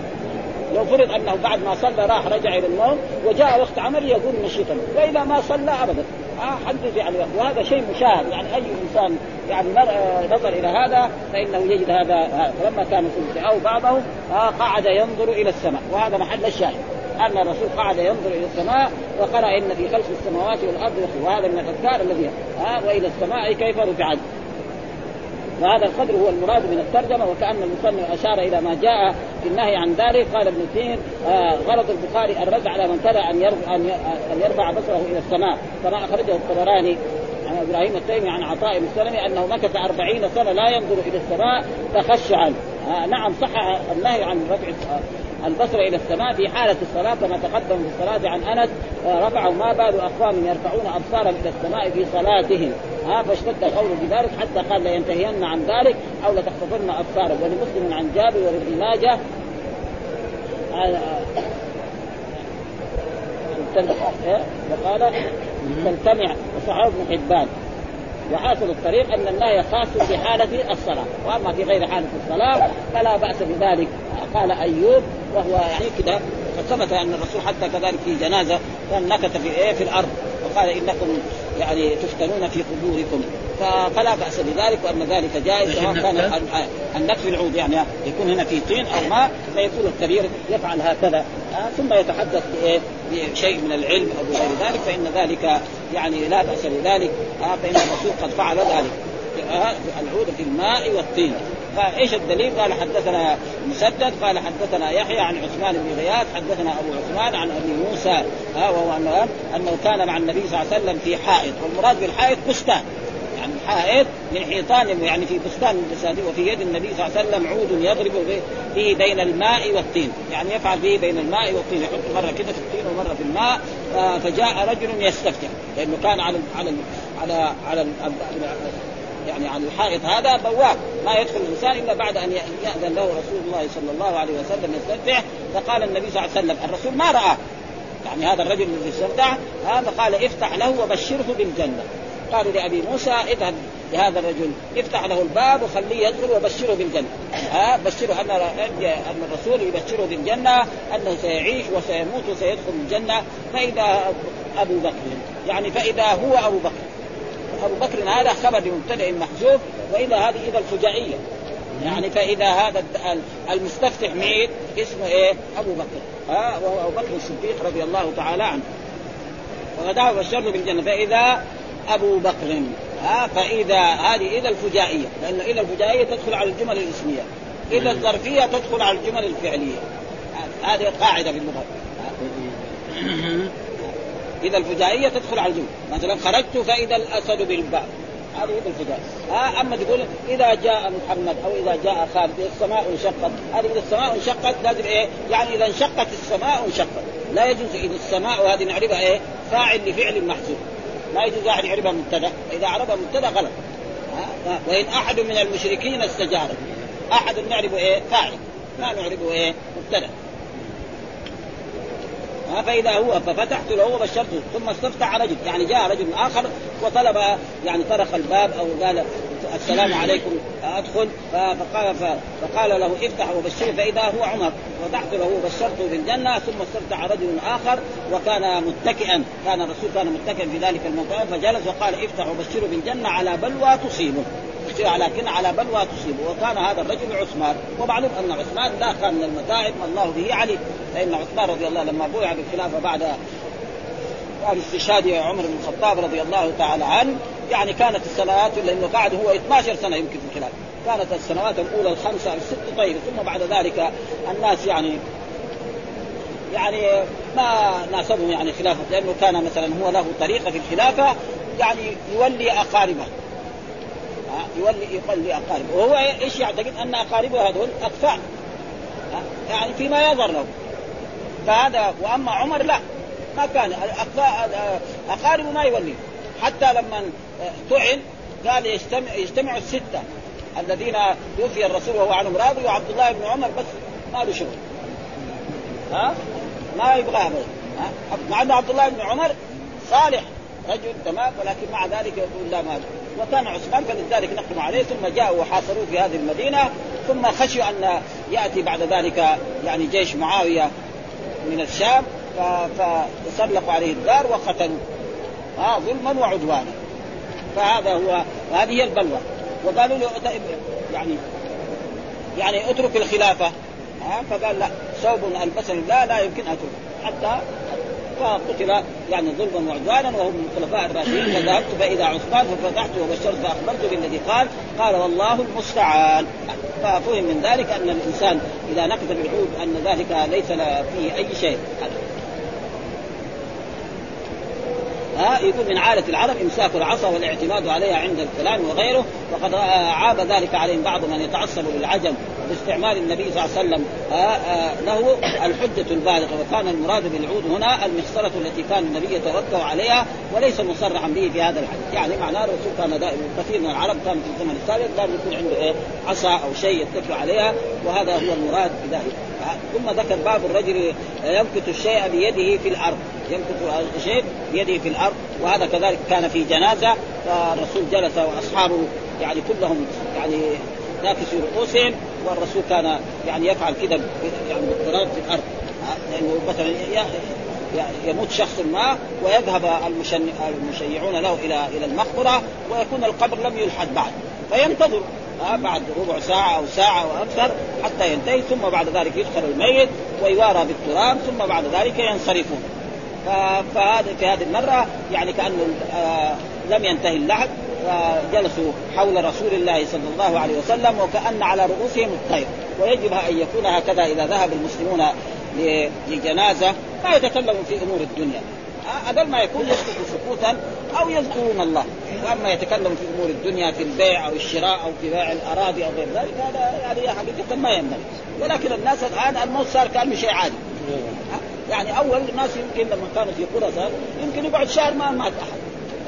S2: لو فرض أنه بعد ما صلى راح رجع إلى النوم وجاء وقت عمل يقول نشيطا وإذا ما صلى ابدا. آه حدث يعني وهذا شيء مشاهد. يعني أي إنسان يعني نظر إلى هذا فإنه يجد هذا فلما كان ثلث أو بعضه آه قعد ينظر إلى السماء. وهذا محل الشاهد. أن الرسول قعد ينظر إلى السماء وقرأ إن في خلق السماوات والأرض وهذا من الأذكار الذي ها وإلى السماء كيف رفعت وهذا القدر هو المراد من الترجمة وكأن المصنف أشار إلى ما جاء في النهي عن ذلك. قال ابن سين آه غرض البخاري الرد على من كره أن يرفع أن يرفع بصره إلى السماء كما أخرجه الطبراني عن إبراهيم التيمي عن عطاء بن سلمي أنه مكث أربعين سنة لا ينظر إلى السماء تخشعا. آه نعم صح النهي عن رفع البصر إلى السماء في حالة الصلاة كما تقدم في الصلاة عن أنس آه، رفعوا ما بال أقوام يرفعون أبصارهم إلى السماء في صلاتهم. ها فاشتد قوله بذلك حتى قال لينتهين عن ذلك أو لتخطفن أبصارهم. ولمسلم عن جابر وابن ماجه آه، وقال تلتمع وصحابه ابن حبان. وحاصل الطريق أن النهي خاص في حالة الصلاة. وأما في غير حالة الصلاة فلا بأس بذلك. قال أيوب وهو يعني قد ثبت أن الرسول حتى كذلك في جنازة كان نكت في إيه؟ في الأرض. وقال إنكم يعني تفتنون في قبوركم. فلا بأس بذلك وأن ذلك جائز سواء (laughs) كان النكف العود يعني يكون هنا في طين أو ماء فيكون الكبير يفعل هكذا. آه ثم يتحدث بشيء من العلم أو بغير ذلك فإن ذلك يعني لا بأس بذلك. آه فإن الرسول قد فعل ذلك. آه العود في الماء والطين. فإيش الدليل؟ قال حدثنا مسدد قال حدثنا يحيى عن عثمان بن غياث حدثنا أبو عثمان عن أبي موسى ها وهو أنه كان مع النبي صلى الله عليه وسلم في حائط والمراد بالحائط بستان. حائط من حيطان يعني في بستان من وفي يد النبي صلى الله عليه وسلم عود يضرب به بين الماء والطين. يعني يفعل به بين الماء والطين يحط مرة كده في الطين ومرة في الماء فجاء رجل يستفتح. لأنه كان على على على على, يعني على الحائط هذا بواب ما يدخل الإنسان إلا بعد أن يأذن له رسول الله صلى الله عليه وسلم يستفتح. فقال النبي صلى الله عليه وسلم الرسول ما رآه. يعني هذا الرجل الذي استفتح هذا قال افتح له وبشره بالجنة. قالوا لأبي موسى اذهب لهذا الرجل. افتح له الباب وخليه يدخل وبشره بالجنة. ها بشره أن أن الرسول يبشره بالجنة أنه سيعيش وسيموت وسيدخل الجنة. فإذا أبو بكر يعني فإذا هو أبو بكر. أبو بكر هذا خبر لمبتدأ محذوف واذا هذه اذا الفجائية. يعني فإذا هذا المستفتح مين اسمه إيه؟ أبو بكر. ها وهو أبو بكر الصديق رضي الله تعالى عنه. وغداه بشره بالجنة. فإذا أبو بكر. ها فإذا هذه إذا الفجائية لأن إذا الفجائية تدخل على الجمل الإسمية إذا الظرفية تدخل على الجمل الفعلية. هذه قاعدة في اللغة. إذا الفجائية تدخل على الجمل. مثلا خرجت فإذا الأسد بالباب هذه إذا الفجائية. آه أما تقول إذا جاء محمد أو إذا جاء خالد السماء انشقت. هذه إذا السماء انشقت لازم إيه؟ يعني إذا انشقت السماء انشقت. لا يجوز إذا السماء وهذه نعرفها إيه؟ فاعل لفعل محذوف ما يجوز واحد يعرفها مبتدأ. إذا عرفها مبتدأ غلط. وإن أحد من المشركين استجار أحد نعرفه إيه؟ فاعل. ما نعرفه إيه؟ مبتدأ. فإذا هو ففتحت له وبشرته ثم استفتح رجل. يعني جاء رجل آخر وطلب يعني طرق الباب أو قال السلام عليكم أدخل. فقال فقال له افتح وبشره فإذا هو عمر فتحت له وبشرته بالجنه ثم استفتح رجل آخر وكان متكئا. كان الرسول كان متكئا في ذلك الموضوع فجلس وقال افتح وبشره بالجنه على بلوى تصيبه. لكن على بلوى تصيبه. وكان هذا الرجل عثمان. ومعلوم أن عثمان لا كان من المتاعب ما الله به عليه فإن عثمان رضي الله لما بويع بالخلافه بعد استشهاد عمر بن الخطاب رضي الله تعالى عنه يعني كانت السنوات لأنه قعد هو 12 سنة يمكن في الخلافه كانت السنوات الأولى الخمسة الست طيبه ثم بعد ذلك الناس يعني يعني ما ناسبهم يعني خلافه لأنه كان مثلا هو له طريقة في الخلافة يعني يولي أقاربه. يولي يولي أقاربه. وهو إيش يعتقد؟ أن أقاربه هذول أطفال. يعني فيما يظهر له فهذا وأما عمر لا. ما كان اقاربه ما يولي. حتى لما طعن قال يجتمع يجتمع الستة الذين توفي الرسول وهو عنهم. راضي وعبد الله بن عمر بس ما له شغل. ها؟ ما يبغى ابدا مع أن عبد الله بن عمر صالح رجل تمام ولكن مع ذلك يقول لا ما وكان عثمان فلذلك نحكم عليه ثم جاءوا وحاصروه في هذه المدينة ثم خشوا أن يأتي بعد ذلك يعني جيش معاوية من الشام فتسلقوا عليه الدار وقتلوه آه ظلما وعدوانا. فهذا هو وهذه هي البلوى. وقالوا له يعني يعني اترك الخلافة. ها فقال لا ثوب البسني لا لا يمكن أترك. حتى فقتل يعني ظلما وعدوانا وهم من الخلفاء الراشدين. فذهبت فاذا عثمان ففتحت وبشرت فأخبرت بالذي قال. قال والله المستعان. ففهم من ذلك أن الإنسان إذا نقذ بالعود أن ذلك ليس فيه أي شيء. ها يقول من عادة العرب إمساك العصا والاعتماد عليها عند الكلام وغيره وقد عاب ذلك عليهم بعض من يتعصب للعجم. باستعمال النبي صلى الله عليه وسلم له الحجة البالغة وكان المراد بالعود هنا المخصرة التي كان النبي يتوكل عليها وليس مصرحا به في هذا الحديث. يعني معناه الرسول كان دائما كثير من العرب كان في الزمن السابق كان يكون عنده إيه عصا أو شيء يتكل عليها وهذا هو المراد بذلك. ثم ذكر باب الرجل يمكث الشيء بيده في الأرض يمكث الشيء بيده في الأرض وهذا كذلك كان في جنازة فالرسول جلس وأصحابه يعني كلهم يعني ناكسوا رؤوسهم والرسول كان يعني يفعل كذا يعني بالتراب في الأرض. لأنه مثلا يموت شخص ما ويذهب المشيعون له إلى إلى المقبرة ويكون القبر لم يلحد بعد. فينتظر بعد ربع ساعة أو ساعة أو أكثر حتى ينتهي ثم بعد ذلك يدخل الميت ويوارى بالتراب ثم بعد ذلك ينصرفون. فهذا في هذه المرة يعني كأنه آه لم ينتهي اللحد. فجلسوا حول رسول الله صلى الله عليه وسلم وكأن على رؤوسهم الطير. ويجب أن يكون هكذا إذا ذهب المسلمون لجنازة لا يتكلموا في أمور الدنيا. أقل ما يكون يسكت سكوتا أو يذكرون الله. وأما يتكلم في أمور الدنيا في البيع أو الشراء أو في بيع الأراضي أو غير ذلك هذا يعني حقيقة ما ينبغي. ولكن الناس الآن الموت صار كأنه شيء عادي. يعني أول الناس يمكن لما كانوا في قرى يمكن يقعد شهر ما مات أحد.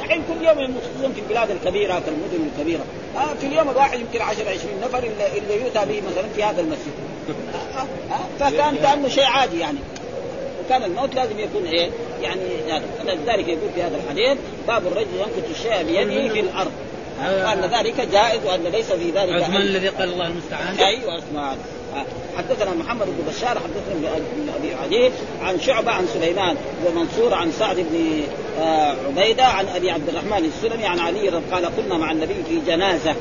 S2: الحين كل يوم خصوصا في البلاد الكبيرة في المدن الكبيرة. آه في اليوم الواحد يمكن 10 20 نفر اللي, اللي يؤتى به مثلا في هذا المسجد. آه آه فكان كأنه شيء عادي يعني. وكان الموت لازم يكون إيه؟ يعني لذلك يقول في هذا الحديث باب الرجل ينكت الشيء بيده في الأرض. وأن ذلك جائز وأن ليس في ذلك
S3: عثمان الذي قال الله المستعان.
S2: أيوه عثمان حدثنا محمد بن بشار حدثنا بن أبي عدي عن شعبة عن سليمان ومنصور عن سعد بن عبيدة عن أبي عبد الرحمن السلمي عن علي قال كنا مع النبي في جنازة.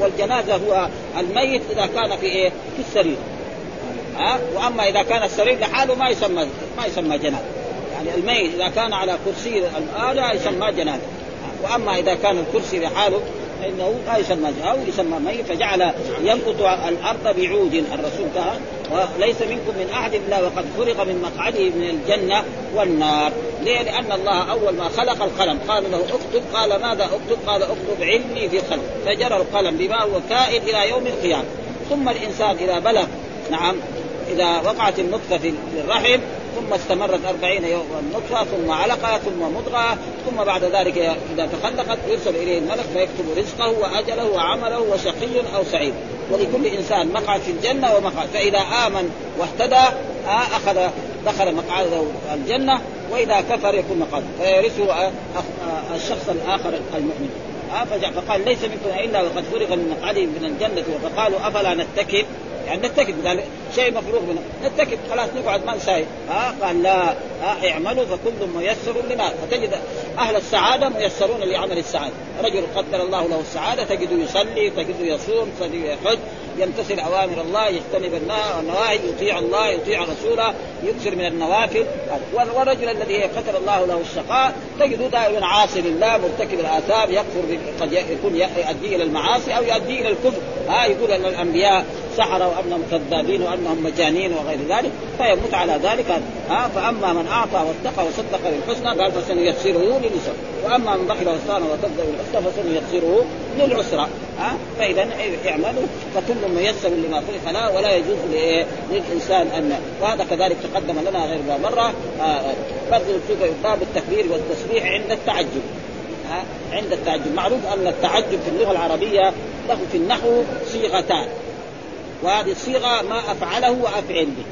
S2: والجنازة هو الميت إذا كان في إيه؟ في السرير. ها وأما إذا كان السرير لحاله ما يسمى ما يسمى جنازة. يعني الميت إذا كان على كرسي هذا يسمى جنازة. وأما إذا كان الكرسي لحاله فإنه لا يسمى أو يسمى ميت فجعل ينقط الأرض بعود. الرسول كان وليس منكم من أحد إلا وقد فرغ من مقعده من الجنة والنار. ليه؟ لأن الله أول ما خلق القلم. قال له اكتب. قال ماذا أكتب؟ قال اكتب علمي في الخلق فجرى القلم بما هو كائن إلى يوم القيامة. ثم الإنسان إذا بلغ نعم إذا وقعت النطفة في الرحم ثم استمرت أربعين يوما نطفة ثم علقة ثم مضغة ثم بعد ذلك إذا تخلقت يرسل إليه الملك فيكتب رزقه وأجله وعمله وشقي أو سعيد. ولكل إنسان مقعد في الجنة ومقعد. فإذا آمن واهتدى أخذ دخل مقعده الجنة وإذا كفر يكون مقعد. فيرثه الشخص الآخر المؤمن. فقال ليس منكم إلا وقد فرغ من مقعده من الجنة. فقالوا أفلا نتكل يعني قال شيء مفروغ منه. نتكد خلاص نقعد ما نساوي ها قال لا ها اعملوا فكل ميسر لما. فتجد أهل السعادة ميسرون لعمل السعادة. رجل قدر الله له السعادة تجده يصلي تجده يصوم تجده يحج يمتثل أوامر الله يجتنب النواهي يطيع الله يطيع رسوله يكثر من النوافل. والرجل الذي قدر الله له الشقاء تجده دائما عاصي لله مرتكب الآثام يكفر قد يكون يؤدي إلى المعاصي أو يؤدي إلى الكفر. ها يقول أن الأنبياء سحرة وانهم كذابين وأنهم مجانين وغير ذلك فيموت على ذلك. ها فأما من أعطى واتقى وصدق بالحسنى قال فسنيسره لليسر وأما من بخل واستغنى وكذب بالحسنى فسنيسره للعسرى. ها فإذا اعملوا فكل ميسر لما خلق له ولا يجوز للإنسان ان وهذا كذلك تقدم لنا غير مرة. برضه باب التكبير والتسبيح عند التعجب. عند التعجب. معروف أن التعجب في اللغة العربية له في النحو صيغتان. وهذه الصيغة ما أفعله وأفعل به.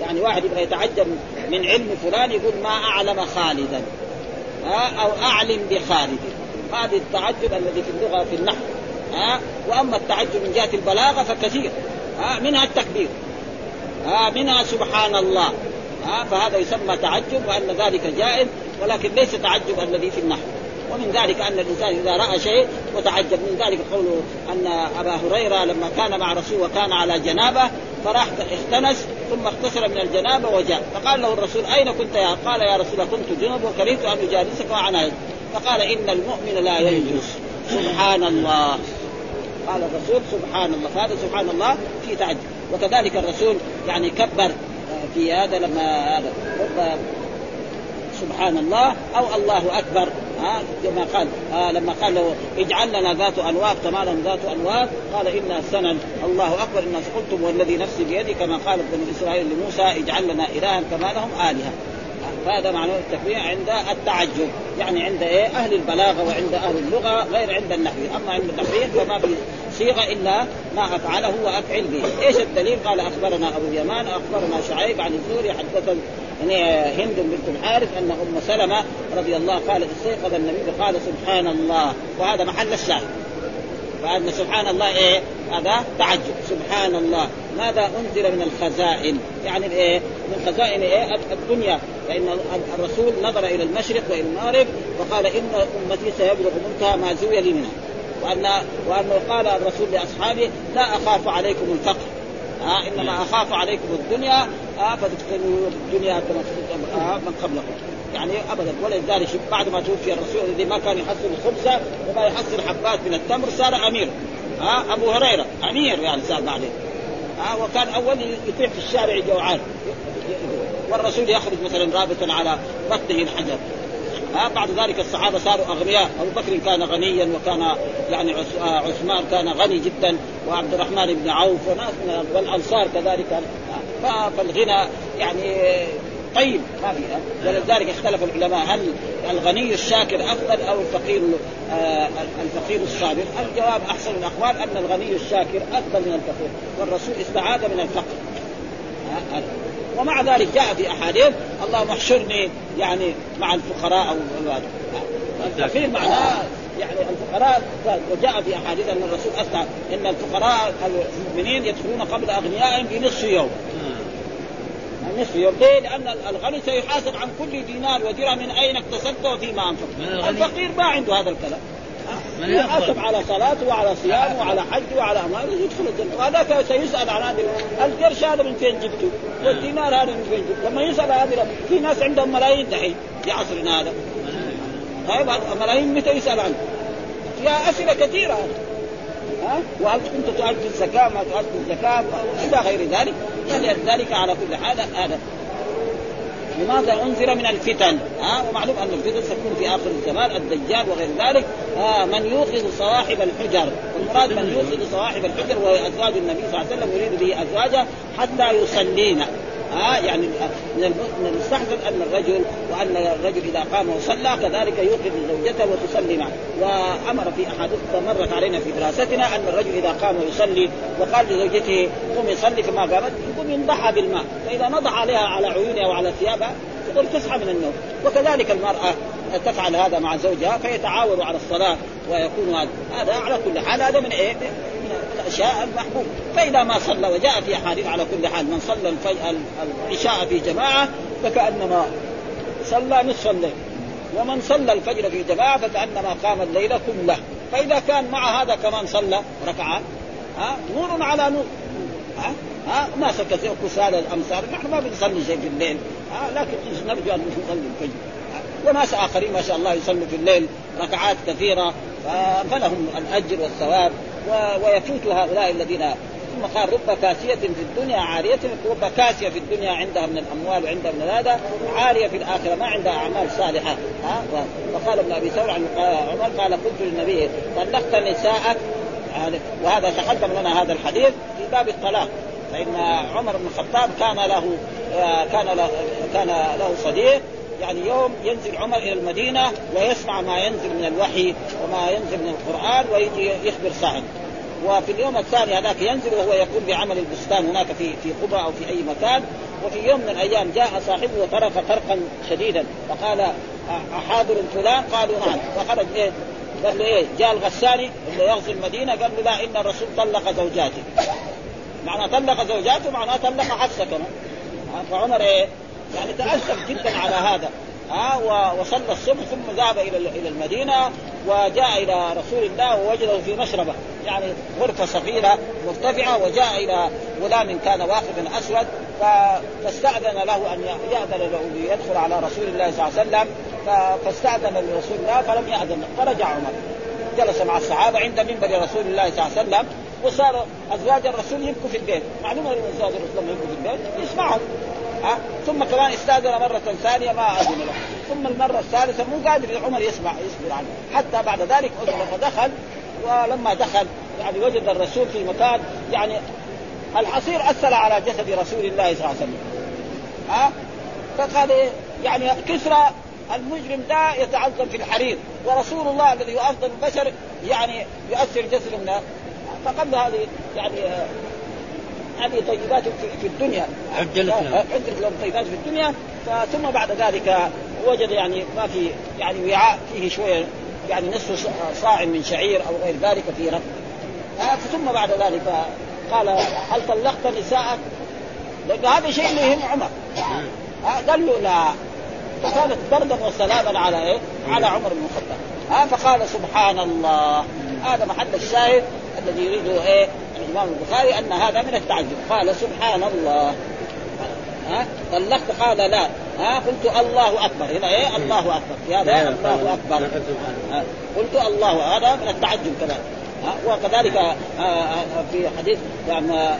S2: يعني واحد يبغى يتعجب من علم فلان يقول ما أعلم خالدا. أو أعلم بخالد. هذا التعجب الذي في اللغة في النحو. ها؟ وأما التعجب من جهة البلاغة فكثير. ها؟ منها التكبير. ها؟ منها سبحان الله. ها؟ فهذا يسمى تعجب وأن ذلك جائز ولكن ليس تعجب الذي في النحو. ومن ذلك أن الإنسان إذا رأى شيء وتعجب من ذلك قوله أن أبا هريرة لما كان مع رسول وكان على جنابة فراح اختنس ثم اغتسل من الجنابة وجاء. فقال له الرسول أين كنت يا قال يا رسول كنت جنب وكرهت أن أجالسك وعنايت فقال إن المؤمن لا ينجس سبحان الله. قال الرسول سبحان الله. فهذا سبحان الله في تعجب. وكذلك الرسول يعني كبر في هذا لما هذا سبحان الله أو الله أكبر. ها كما قال آه لما قال له اجعل لنا ذات انواط كما ذات انواط قال إنا سنن. الله أكبر إنا قلتم والذي نفسي بيدي كما قال بنو إسرائيل لموسى اجعل لنا إلها كما لهم آلهة. فهذا معنى التكبير عند التعجب يعني عند إيه؟ أهل البلاغة وعند أهل اللغة غير عند النحو. أما عند التحريف فما في صيغة إلا ما أفعله وأفعل به، إيش الدليل؟ قال أخبرنا أبو اليمان أخبرنا شعيب عن الزهري حدثنا يعني هند بنت الحارث أن أم سلمة رضي الله قالت استيقظ النبي قال سبحان الله وهذا محل الشاهد. فان سبحان الله إيه؟ هذا تعجب. سبحان الله ماذا أنزل من الخزائن؟ يعني إيه؟ من خزائن إيه؟ الدنيا. فإن الرسول نظر إلى المشرق وإلى المغرب وقال إن أمتي سيبلغ منتهى ما زوي لي منها. وان وأنه قال الرسول لأصحابه لا أخاف عليكم الفقر. آه إنما أخاف عليكم الدنيا آه فتفتنوا الدنيا كما آه من قبلكم يعني ابدا. ولذلك بعد ما توفي الرسول الذي ما كان يحصل الخبز وما يحصل حبات من التمر صار أمير. ها آه أبو هريرة أمير يعني صار بعدين ها آه وكان أول يطيح في الشارع جوعان. والرسول يخرج مثلا رابطا على بطنه الحجر. ها بعد ذلك الصحابة صاروا أغنياء. أبو بكر كان غنيا وكان يعني عثمان كان غني جدا وعبد الرحمن بن عوف وناس والانصار كذلك. فالغنى يعني طيب ما فيها ولذلك اختلف العلماء هل الغني الشاكر أفضل أو الفقير آه الفقير الصابر؟ الجواب أحسن الأقوال أن الغني الشاكر أفضل من الفقير والرسول استعاذ من الفقر. ومع ذلك جاء في أحاديث اللهم احشرني يعني مع الفقراء أو الفقير معناه يعني الفقراء وجاء في أحاديث أن الرسول أفتى إن الفقراء المؤمنين يدخلون قبل أغنيائهم بنصف يوم. نصف يوم ليه؟ لأن الغني سيحاسب عن كل دينار ودرهم من أين اكتسبت وفيما أنفقت الفقير ما عنده هذا الكلام يحاسب على صلاته وعلى صيامه وعلى حجه وعلى اماله يدخل الجنة وهذاك سيسأل عن هذا القرش هذا من فين جبته؟ والدينار هذا من فين جبته؟ لما يسأل هذا في ناس عندهم ملايين دحين في عصرنا هذا طيب ملايين متى يسأل عنه؟ فيها أسئلة كثيرة هذا ها وهل كنت تؤدي الزكاة ما تؤدي الزكاة إلى غير ذلك. فلذلك على كل حال هذا لماذا انذر من الفتن؟ ها ومعلوم أن الفتن ستكون في آخر الزمان الدجال وغير ذلك. آه من يوقظ صواحب الحجر والمراد من يوقظ صواحب الحجر وهي أزواج النبي صلى الله عليه وسلم يريد به ازواجه حتى يصلين ها يعني من المستحسن أن الرجل وأن الرجل إذا قام وصلى كذلك يوقظ زوجته وتصلي معه. وأمر في أحاديث مرت علينا في دراستنا أن الرجل إذا قام يصلي وقال لزوجته قومي صلي كما قامت يقوم ينضحى بالماء. فإذا نضح عليها على عيونها وعلى ثيابها تقول تصحى من النوم. وكذلك المرأة تفعل هذا مع زوجها فيتعاونوا على الصلاة ويكون هذا هذا على كل حال هذا من إيه؟ من الاشياء المحبوب. فإذا ما صلى وجاء في أحاديث على كل حال من صلى العشاء في جماعة فكأنما صلى نصف الليل. ومن صلى الفجر في جماعة فكأنما قام الليل كله. فإذا كان مع هذا كمان صلى ركعة ها نور على نور. ها ها ناس كسال الأمثال. نحن ما بنصلي شيء في الليل ها لكن نرجو أن نصلي الفجر وناس آخرين ما شاء الله يصلوا في الليل ركعات كثيرة فلهم الأجر والثواب. ويفوت هؤلاء الذين ثم قال رب كاسية في الدنيا عارية رب كاسية في الدنيا عندها من الأموال وعندها من هذا عارية في الآخرة ما عندها أعمال صالحة. ها؟ وقال ابن أبي ثور عن عمر قال قلت للنبي طلقت نساءك. وهذا تقدم لنا هذا الحديث في باب الطلاق. فإن عمر بن الخطاب كان له كان له كان له صديق. يعني يوم ينزل عمر إلى المدينة ويسمع ما ينزل من الوحي وما ينزل من القرآن ويجي يخبر سعد وفي اليوم الثاني هذاك ينزل وهو يقوم بعمل البستان هناك في في قبى أو في أي مكان. وفي يوم من الأيام جاء صاحبه وطرق طرقا شديدا فقال أحاضر فلان قالوا نعم. فخرج إيه؟ قال له إيه؟ جاء الغساني اللي يغزو المدينة قال له لا إن الرسول طلق زوجاته. معنى طلق زوجاته معناه طلق حفصة كمان. فعمر إيه؟ يعني تاسف جدا على هذا. ها وصلى الصبح ثم ذهب إلى إلى المدينة وجاء إلى رسول الله ووجده في مشربة. يعني غرفة صغيرة مرتفعة وجاء إلى غلام كان واقفا أسود فاستأذن له أن يأذن له ليدخل على رسول الله صلى الله عليه وسلم. فاستأذن لرسول الله فلم يأذن. فرجع عمر. جلس مع الصحابة عند منبر رسول الله صلى الله عليه وسلم وصار أزواج الرسول يبكوا في البيت، معلوم أن أزواج الرسول يبكوا في البيت؟ يسمعهم. ها ثم كمان استأذن مرة ثانية ما أذن له. ثم المرة الثالثة مو قادر عمر يسمع يصبر عنه. حتى بعد ذلك اذن فدخل ولما دخل يعني وجد الرسول في مكان يعني الحصير اثر على جسد رسول الله صلى الله عليه وسلم. ها؟ فقال إيه؟ يعني كسرى المجرم ده يتعظم في الحرير. ورسول الله الذي هو افضل البشر يعني يؤثر جسد الناس فقال هذه يعني هذه طيبات في الدنيا.
S3: عجلت لهم
S2: عجلت لهم طيبات في الدنيا ثم بعد ذلك وجد يعني ما في يعني وعاء فيه شوية يعني نصف صاع من شعير أو غير ذلك في رب ثم بعد ذلك قال هل طلقت نساءك؟ هذا شيء اللي يهم عمر. قال له لا. فكانت بردا وسلاما على إيه؟ على عمر بن الخطاب. ها فقال سبحان الله. هذا محل الشاهد الذي يريده إيه؟ الإمام البخاري أن هذا من التعجب. قال سبحان الله. ها؟ طلقت؟ قال لا. ها؟ قلت الله أكبر. هنا إيه؟ الله أكبر. في هذا الله أكبر. قلت الله. هذا من التعجب كذلك وكذلك في حديث يعني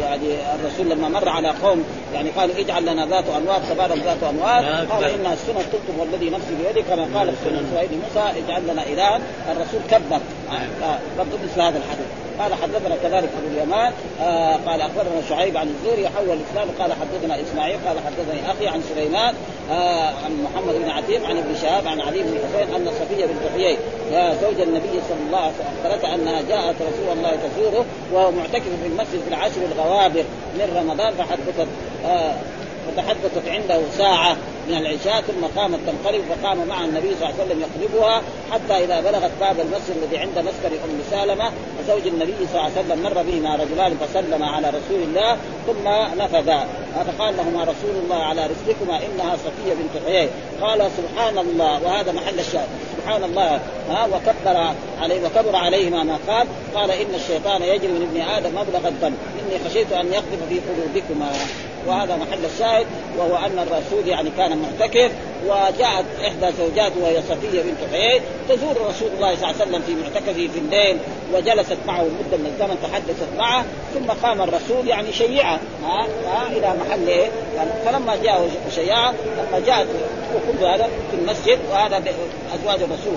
S2: يعني الرسول لما مر على قوم يعني قالوا اجعل لنا ذات انوار فبارك ذات انوار قال إن السنة قلتم والذي نفسي بيده. كما قال في سنه اسرائيل موسى اجعل لنا إلها. الرسول كذب برضه مثل هذا الحديث. قال حدثنا كذلك أبو اليمان آه قال أخبرنا شعيب عن الزهري حول الإسلام قال حدثنا إسماعيل قال حدثني أخي عن سليمان آه عن محمد بن عتيق عن ابن شهاب عن علي بن حسين أن صفية بنت حيي آه زوج النبي صلى الله عليه وسلم اخبرت أنها جاءت رسول الله تزوره وهو معتكف في المسجد في العشر الغوابر من رمضان فحدثت آه فتحدثت عنده ساعة. من العشاء ثم قامت تنقلب فقام مع النبي صلى الله عليه وسلم يقلبها حتى إذا بلغت باب المسجد الذي عند مسكن أم سالمة وزوج النبي صلى الله عليه وسلم مر بهما رجلان فسلم على رسول الله ثم نفذا. فقال لهما رسول الله على رسلكما إنها صفية بنت حيي قال سبحان الله وهذا محل الشاهد. سبحان الله. ها وكبر عليه وكبر عليهما ما قال. قال إن الشيطان يجري من ابن آدم مبلغ الدم. إني خشيت أن يقذف في قلوبكما. وهذا محل الشاهد وهو أن الرسول يعني كان معتكف وجاءت إحدى زوجاته وهي صفية بنت حيي تزور رسول الله صلى الله عليه وسلم في معتكفه في الليل وجلست معه مده من الزمن تحدثت معه ثم قام الرسول يعني شيعه ها, ها إلى محل؟ يعني فلما جاء شيعه لما جاءت وكل هذا في المسجد وهذا أزواج الرسول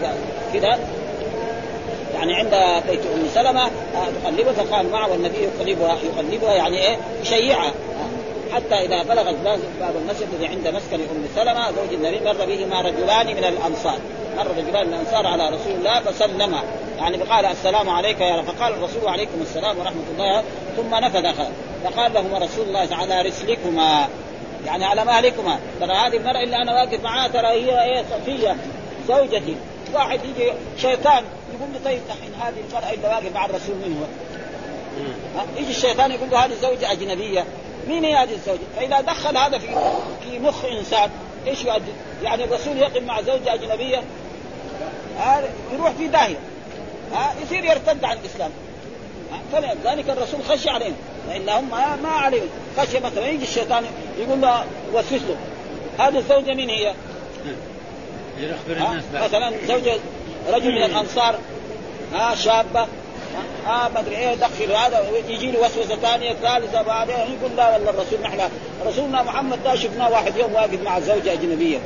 S2: كذا يعني عند بيت أم سلمة تقلبها فقام معه والنبي يقلبها يقلبها يعني إيه يشيعها حتى إذا بلغت باب المسجد الذي عند مسكن أم سلمة زوج النبي مر بهما رجلان من الأنصار. مر رجلان من الأنصار على رسول الله فسلم. يعني فقال السلام عليك يا رب. فقال الرسول عليكم السلام ورحمة الله. ثم نفذ فقال لهما رسول الله على رسلكما. يعني على مهلكما. ترى هذه المرأة اللي أنا واقف معاها ترى هي إيه صفية زوجتي. واحد يجي شيطان يقول لي طيب الحين هذه المرأة اللي واقف مع الرسول من هو؟ يجي الشيطان يقول له هذه زوجة أجنبية. مين هي هذه الزوجة؟ فإذا دخل هذا في في مخ إنسان إيش يؤدي؟ يعني الرسول يقف مع زوجة أجنبية هذا يروح في داهية ها؟ يصير يرتد عن الإسلام. فلذلك الرسول خشي عليهم. فإنهم ما, ما عليهم. خشي مثلا يجي الشيطان يقول له وسوس له. هذه الزوجة مين هي؟ مثلا زوجة رجل من الأنصار ها؟ شابة. ها ما أدري إيه دخل هذا يجي له وسوسة ثانية ثالثة بعدين يقول لا والله الرسول نحن رسولنا محمد ده شفناه واحد يوم واقف مع زوجة أجنبية.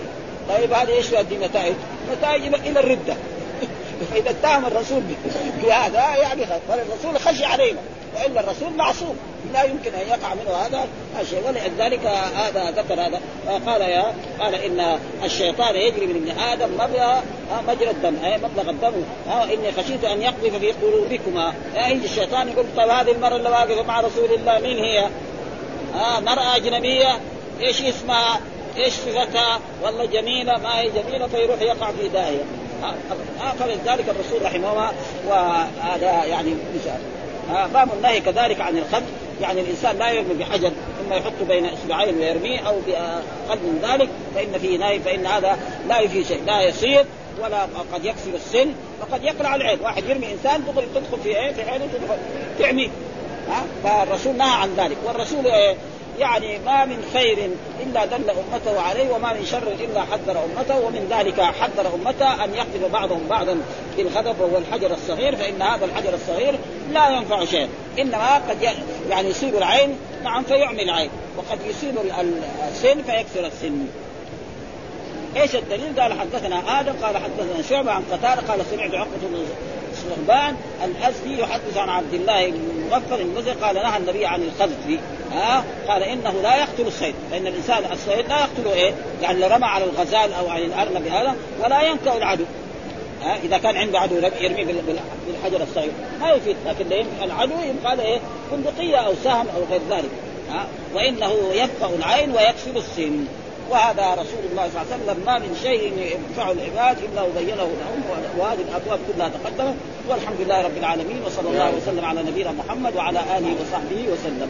S2: طيب هذا إيش يؤدي نتائج؟ نتائج إلى الردة. (laughs) إذا اتهم الرسول بهذا يعني فالرسول خشي علينا وإلا الرسول معصوم. لا يمكن أن يقع منه هذا الشيء. ولذلك هذا ذكر هذا. قال يا قال إن الشيطان يجري من ابن آدم مبلغ مجرى الدم. أي مبلغ الدم. إني خشيت أن يقذف في قلوبكما. يجي الشيطان يقول طيب هذه المرة اللي واقفة مع رسول الله مين هي؟ آه مرأة أجنبية. إيش اسمها؟ إيش صفتها؟ والله جميلة. ما هي جميلة؟ فيروح يقع في داهية. فلذلك الرسول رحمه الله وهذا يعني مثال. باب النهي كذلك عن الخط يعني الإنسان لا يرمي بحجر ثم يحط بين إصبعين ويرميه أو بأقل من ذلك فإن فيه نهي فإن هذا لا يفيد شيء لا يصير ولا قد يكسر السن وقد يقلع العين. واحد يرمي إنسان تدخل تدخل في عين في عينه تدخل تعمي. ها؟ فالرسول نهى عن ذلك. والرسول إيه؟ يعني ما من خير إلا دل أمته عليه وما من شر إلا حذر أمته ومن ذلك حذر أمته أن يقتل بعضهم بعضا بالغضب وهو الحجر الصغير فإن هذا الحجر الصغير لا ينفع شيء. إنما قد يعني يصيب العين نعم فيعمي العين. وقد يصيب السن فيكسر السن. إيش الدليل؟ قال حدثنا آدم قال حدثنا شعبة عن قتادة قال سمعت عقبة صهبان الازدي يحدث عن عبد الله بن مغفر المزي قال نهى النبي عن الخذف ها؟ قال إنه لا يقتل الصيد فإن الإنسان الصيد لا يقتله إيه؟ يعني رمى على الغزال أو على الأرنب هذا ولا ينكأ العدو. ها؟ إذا كان عنده عدو يرمي بالحجر الصغير. ما يفيد. لكن العدو يبقى له إيه؟ بندقيه أو سهم أو غير ذلك. ها؟ وإنه يبقى العين ويكسر السن. وهذا رسول الله صلى الله عليه وسلم ما من شيء ينفع العباد إلا وبينه لهم وهذه الأبواب كلها تقدمت. والحمد لله رب العالمين وصلى الله وسلم على نبينا محمد وعلى آله وصحبه وسلم.